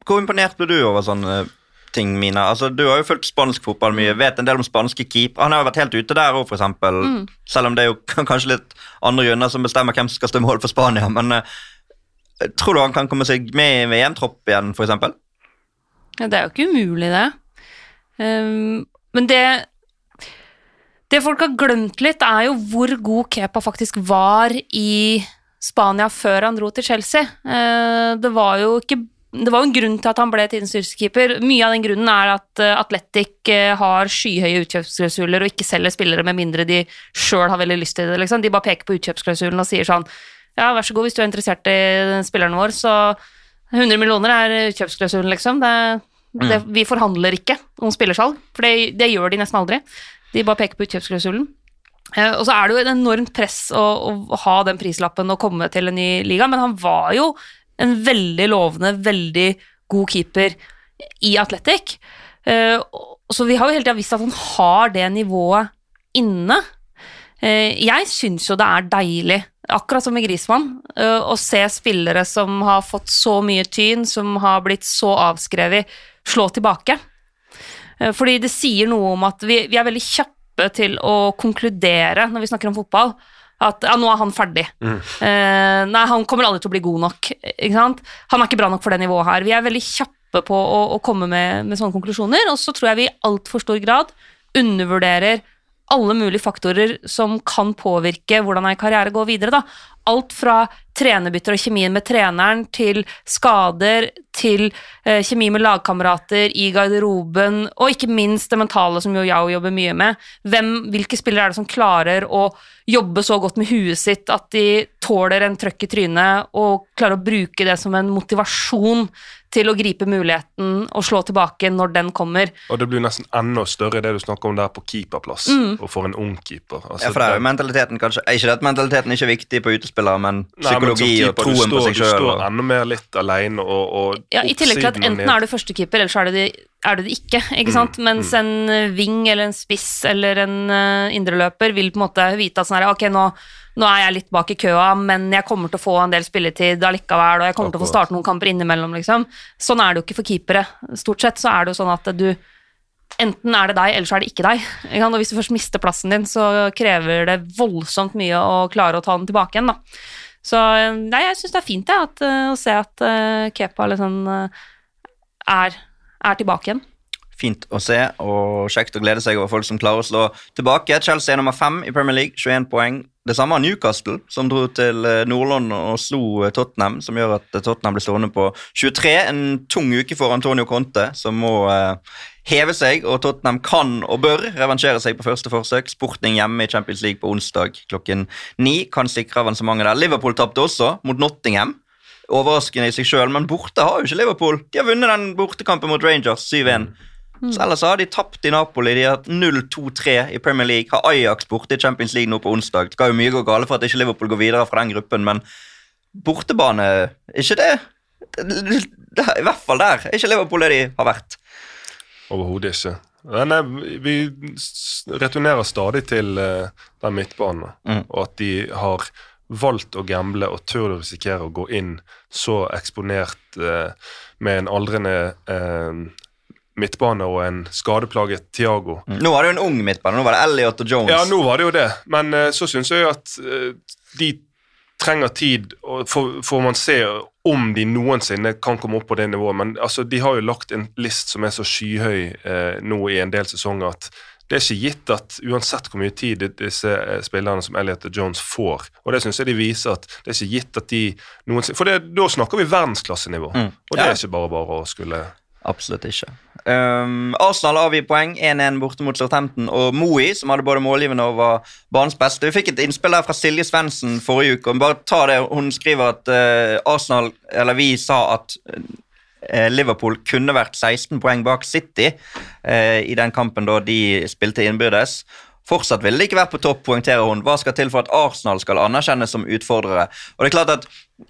Hvor imponert ble du over sånne ting, Mina? Altså, du har jo fulgt spansk fotball mye, vet en del om spanske keep. Han har jo vært helt ute der òg, f.eks. Mm. Selv om det er jo (laughs) kanskje litt andre grunner som bestemmer hvem som skal stå i mål for Spania. Men uh, tror du han kan komme seg med i VM-tropp igjen, f.eks.? Ja, det er jo ikke umulig, det. Um, men det Det folk har glemt litt, er jo hvor god Kepa faktisk var i Spania før han dro til Chelsea. Eh, det var jo ikke det var jo en grunn til at han ble tidens styrkekeeper. Mye av den grunnen er at uh, Atletic eh, har skyhøye utkjøpsklausuler og ikke selger spillere med mindre de sjøl har veldig lyst til det. Liksom. De bare peker på utkjøpsklausulen og sier sånn Ja, vær så god, hvis du er interessert i spilleren vår, så 100 millioner er utkjøpsklausulen, liksom. Det, det, vi forhandler ikke om spillersalg, for det, det gjør de nesten aldri. De bare peker på utkjøpsklausulen. Eh, og så er det jo et enormt press å, å ha den prislappen og komme til en ny liga, men han var jo en veldig lovende, veldig god keeper i Athletic. Eh, så vi har jo hele tida visst at han har det nivået inne. Eh, jeg syns jo det er deilig, akkurat som med Grismann, å se spillere som har fått så mye tyn, som har blitt så avskrevet, slå tilbake. Fordi det sier noe om at vi, vi er veldig kjappe til å konkludere når vi snakker om fotball. At ja, nå er han ferdig. Eh, nei, han kommer aldri til å bli god nok. Ikke sant? Han er ikke bra nok for det nivået her. Vi er veldig kjappe på å, å komme med, med sånne konklusjoner, og så tror jeg vi i altfor stor grad undervurderer alle mulige faktorer som kan påvirke hvordan en karriere går videre. Da. Alt fra trenerbytter og kjemien med treneren, til skader, til eh, kjemi med lagkamerater i garderoben, og ikke minst det mentale som jo jeg jobber mye med. Hvem, hvilke spillere er det som klarer å jobbe så godt med huet sitt at de tåler en trøkk i trynet og klarer å bruke det som en motivasjon til å gripe muligheten og slå tilbake når den kommer. Og det blir nesten enda større det du snakker om der på keeperplass, og for en ung keeper. Altså, Ja, for det er jo mentaliteten kanskje er Ikke det at mentaliteten ikke er viktig på utespillere, men Nei, men psykologi og troen står, på seg Du står enda mer litt alene og, og Ja, I tillegg til at enten er du førstekeeper, eller så er du det, er du det ikke. ikke sant? Mens en ving eller en spiss eller en uh, indreløper vil på en måte vite at sånn her, ok, nå, nå er jeg litt bak i køa, men jeg kommer til å få en del spilletid allikevel, og jeg kommer til å få starte noen kamper innimellom, liksom. Sånn er det jo ikke for keepere. Stort sett så er det jo sånn at du Enten er det deg, eller så er det ikke deg. Og hvis du først mister plassen din, så krever det voldsomt mye å klare å ta den tilbake igjen, da. Så eh, nei, jeg syns det er fint det, at, eh, å se at uh, Kepa liksom er, er tilbake igjen. Fint å se og kjekt å glede seg over folk som klarer å slå tilbake. Chelsea er nummer fem i Premier League, 21 poeng. Det samme har Newcastle, som dro til Nordland Nord-London og slo eh, Tottenham, som gjør at eh, Tottenham blir stående på 23. En tung uke for Antonio Conte, som må eh, heve seg, og Tottenham kan og bør revansjere seg på første forsøk. Sporting hjemme i Champions League på onsdag klokken ni kan sikre avansementet der. Liverpool tapte også mot Nottingham. Overraskende i seg sjøl, men borte har jo ikke Liverpool. De har vunnet den bortekampen mot Rangers 7-1. Så ellers har de tapt i Napoli. De har hatt 0-2-3 i Premier League. Har Ajax borte i Champions League nå på onsdag. Det skal jo mye gå gale for at ikke Liverpool går videre fra den gruppen, men bortebane Ikke det? det I hvert fall der. Er ikke Liverpool det de har vært? Overhodet ikke. Men eh, vi returnerer stadig til eh, den midtbanen, Mm. og at de har valgt å gamble og tør å risikere å gå inn så eksponert eh, med en aldrende eh, midtbane og en skadeplaget Tiago. Nå var det jo en ung midtbane. Nå var det Elliot og Jones. Ja, nå var det jo det, men uh, så syns jeg at uh, de trenger tid, og får, får man se om de noensinne kan komme opp på det nivået. Men altså, de har jo lagt en list som er så skyhøy uh, nå i en del sesonger at det er ikke gitt at uansett hvor mye tid disse spillerne som Elliot og Jones får, og det syns jeg de viser at det er ikke gitt at de noensinne For det, da snakker vi verdensklassenivå, Mm. og det Ja. er ikke bare bare å skulle Absolutt ikke. Um, Arsenal avgir poeng 1-1 borte mot Southampton. Og Moey, som hadde både målgivende og var banens beste. Vi fikk et innspill der fra Silje Svendsen forrige uke. og Bare ta det. Hun skriver at uh, Arsenal, eller vi sa at eh, Liverpool kunne vært 16 poeng bak City eh, i den kampen da de spilte innbyrdes. Fortsatt ville de ikke vært på topp, poengterer hun. Hva skal til for at Arsenal skal anerkjennes som utfordrere? Og det er klart at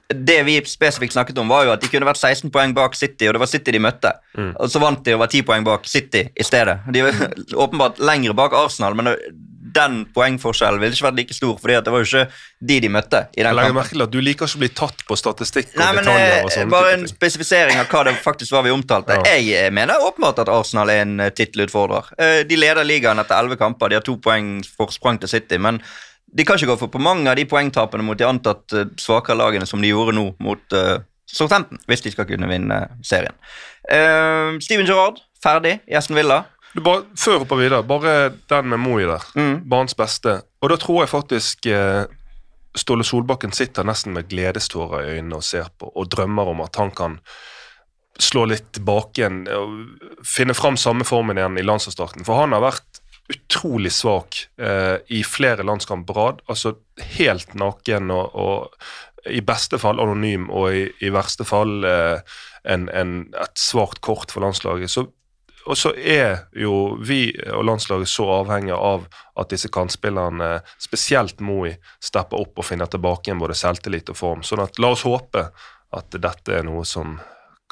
Det vi spesifikt snakket om, var jo at de kunne vært 16 poeng bak City, og det var City de møtte. Og så vant de og var 10 poeng bak City i stedet. De var (laughs) åpenbart lengre bak Arsenal, men den poengforskjellen ville ikke vært like stor, fordi det var jo ikke de de møtte i den jeg kampen. merke til at du liker ikke å bli tatt på statistikk og Nei, men detaljer. og eh, sånne Bare en spesifisering av hva det faktisk var vi omtalte. Ja. Jeg eh, mener åpenbart at Arsenal er en eh, tittelutfordrer. De leder ligaen etter elleve kamper. De har to poeng forsprang til City. Men de kan ikke gå for på mange av de poengtapene mot de antatt svakere lagene som de gjorde nå mot uh, Southampton, hvis de skal kunne vinne serien. Uh, Steven Gerrard, ferdig i Esten Villa. Du bare, før vi hopper videre, bare den med Moi der. Mm. Barns beste. Og da tror jeg faktisk eh, Ståle Solbakken sitter nesten med gledestårer i øynene og ser på, og drømmer om at han kan slå litt tilbake igjen og finne fram samme formen igjen i landslagsstarten. For han har vært utrolig svak eh, i flere landskamper på rad. Altså helt naken og, og i beste fall anonym, og i, i verste fall eh, en, en, et svakt kort for landslaget. Så og så er jo vi og landslaget så avhengig av at disse kantspillerne, spesielt Moi, stepper opp og finner tilbake igjen både selvtillit og form. Sånn at la oss håpe at dette er noe som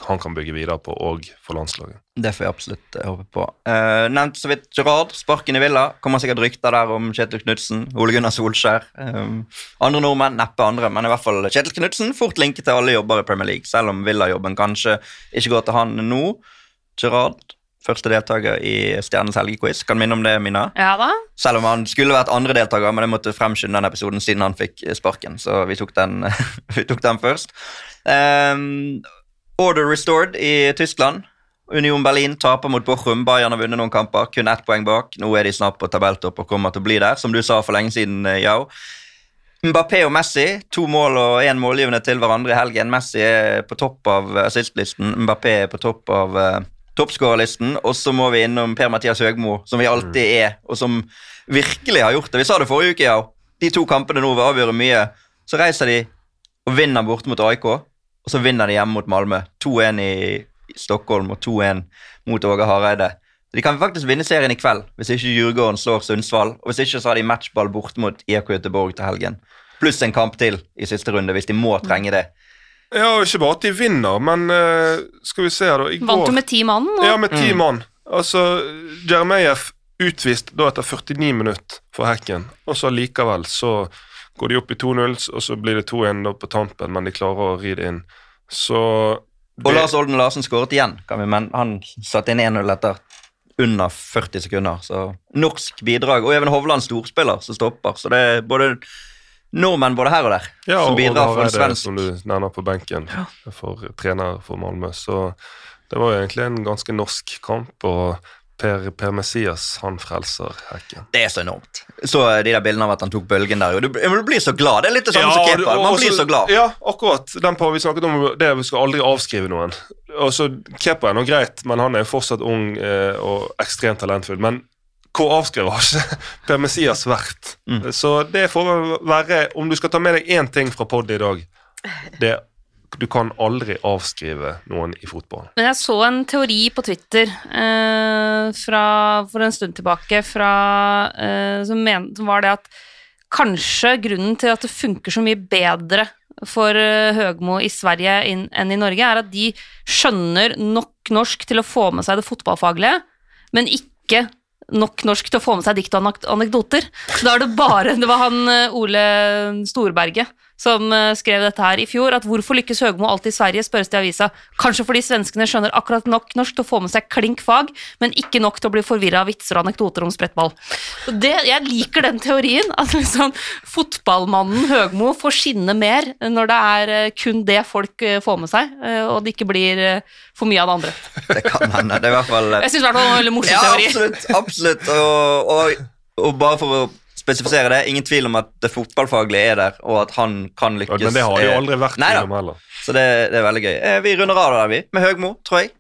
han kan bygge videre på, og for landslaget. Det får jeg absolutt eh, håpe på. Uh, nevnt så vidt Gerard, sparken i Villa. Kommer sikkert rykter der om Kjetil Knutsen, Ole Gunnar Solskjær. Um, andre nordmenn, neppe andre, men i hvert fall Kjetil Knutsen. Fort linket til alle jobber i Premier League, selv om Villa-jobben kanskje ikke går til han nå. Gerard, første deltaker i Stjernens helgequiz. Kan minne om det, Mina. Ja da. Selv om han skulle vært andre deltaker, men jeg måtte fremskynde den episoden siden han fikk sparken. Så vi tok den, (laughs) vi tok den først. Um, order restored i Tyskland. Union Berlin taper mot Bochum. Bayern har vunnet noen kamper, kun ett poeng bak. Nå er de snart på tabelltopp og kommer til å bli der, som du sa for lenge siden, eh, Yao. Mbappé og Messi, to mål og én målgivende til hverandre i helgen. Messi er på topp av assistlisten, Mbappé er på topp av uh, toppskårerlisten. Og så må vi innom Per-Mathias Høgmo, som vi alltid er, og som virkelig har gjort det. Vi sa det forrige uke, ja. De to kampene nå vil avgjøre mye. Så reiser de og vinner borte mot AIK, og så vinner de hjemme mot Malmö. 2-1 i Stockholm og 2-1 mot Åge Hareide. De kan faktisk vinne serien i kveld, hvis ikke Djurgården slår Sundsvall. Og hvis ikke så har de matchball borte mot IK Göteborg til helgen. Pluss en kamp til i siste runde, hvis de må trenge det. Ja, ikke bare at de vinner, men uh, skal vi se her, da. I Vant går du med ti mann? og- Ja, med ti mann. Altså, Jeremejeff utvist da etter 49 minutter for hekken, og så likevel så går de opp i 2-0, og så blir det 2-1 da på tampen, men de klarer å ri det inn. Så Og Lars Olden Larsen skåret igjen, kan vi, men han satte inn 1-0 etter under 40 sekunder. Så norsk bidrag. Og Even Hovland storspiller som stopper. Så det er både nordmenn både her og der Ja, som og bidrar for en svensk som du nevner på benken, for trener for Malmö. Så det var jo egentlig en ganske norsk kamp, og Per, per Messias, han frelser hekken. Det er så enormt. Så de der bildene av at han tok bølgen der. og Du, du blir så glad. Det er litt det samme som Ja, Kepa. keeper. Man også, blir så glad. Ja, akkurat. Den på vi snakket om, det vi skal aldri avskrive noen. Og så Kepa er nå greit, men han er jo fortsatt ung eh, og ekstremt talentfull. Men hvor avskrevet har ikke (laughs) Per Messias vært? Mm. Så det får være Om du skal ta med deg én ting fra podet i dag det, Du kan aldri avskrive noen i fotball. Men jeg så en teori på Twitter eh, fra, for en stund tilbake fra, eh, som, men, som var det at kanskje grunnen til at det funker så mye bedre for eh, Høgmo i Sverige inn- enn i Norge, er at de skjønner nok norsk til å få med seg det fotballfaglige, men ikke nok norsk til å få med seg dikt og anekdoter. Så da er det bare Det var han eh, Ole Storberget som eh, skrev dette her i fjor, at hvorfor lykkes Høgmo alltid i Sverige, spørres det i avisa. Kanskje fordi svenskene skjønner akkurat nok norsk til å få med seg klink fag, men ikke nok til å bli forvirra av vitser og anekdoter om sprettball. Det, jeg liker den teorien, at liksom fotballmannen Høgmo får skinne mer når det er eh, kun det folk eh, får med seg, og det ikke blir for mye av det andre. Det kan hende. Det er i hvert fall Jeg syns i hvert fall det var en veldig morsom Ja, teori. absolutt. absolutt. Og, og, og bare for å spesifisere det, ingen tvil om at det fotballfaglige er der, og at han kan lykkes. Men det har jo Eh, aldri vært Nei, tvil om heller. Så det, det er veldig gøy. Eh, Vi runder av der, vi. Med Høgmo, tror jeg.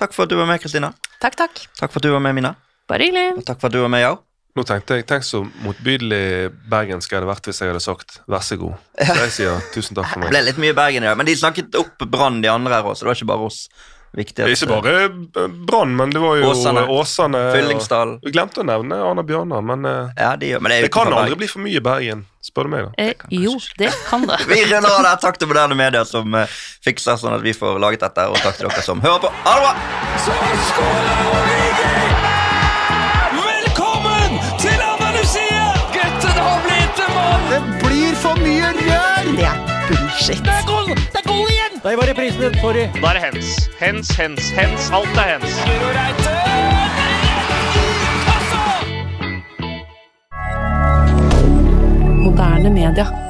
Takk for at du var med, Kristina. Takk, takk. Takk for at du var med, Mina. Bare hyggelig. Og takk for at du var med, Yao. Nå tenkte jeg, Tenk så motbydelig bergensk jeg hadde vært hvis jeg hadde sagt 'vær så god'. (laughs) Så jeg sier tusen takk for meg. Det ble litt mye Bergen i dag, men de snakket opp Brann, de andre her også. Det var ikke bare oss. Viktig at, Ikke bare eh, Brann, men det var jo Åsane. Åsane. Fyllingsdal. Vi glemte å nevne Arna Bjørnar, men eh, Ja, de, men det, er det kan aldri bli for mye Bergen, spør du meg. da. Eh, jo, det kan det. (laughs) Vi runder av der. Takk til moderne medier som uh, fikser sånn at vi får laget dette, og takk til dere som hører på. Ha det bra! Velkommen til Andalusia! Gutten har blitt en mann! Det blir for mye rør! Det er bullshit. Det er Der var reprisen din. Sorry. Da er det hens. Hens, hens, hens. Alt er hens. Moderne media.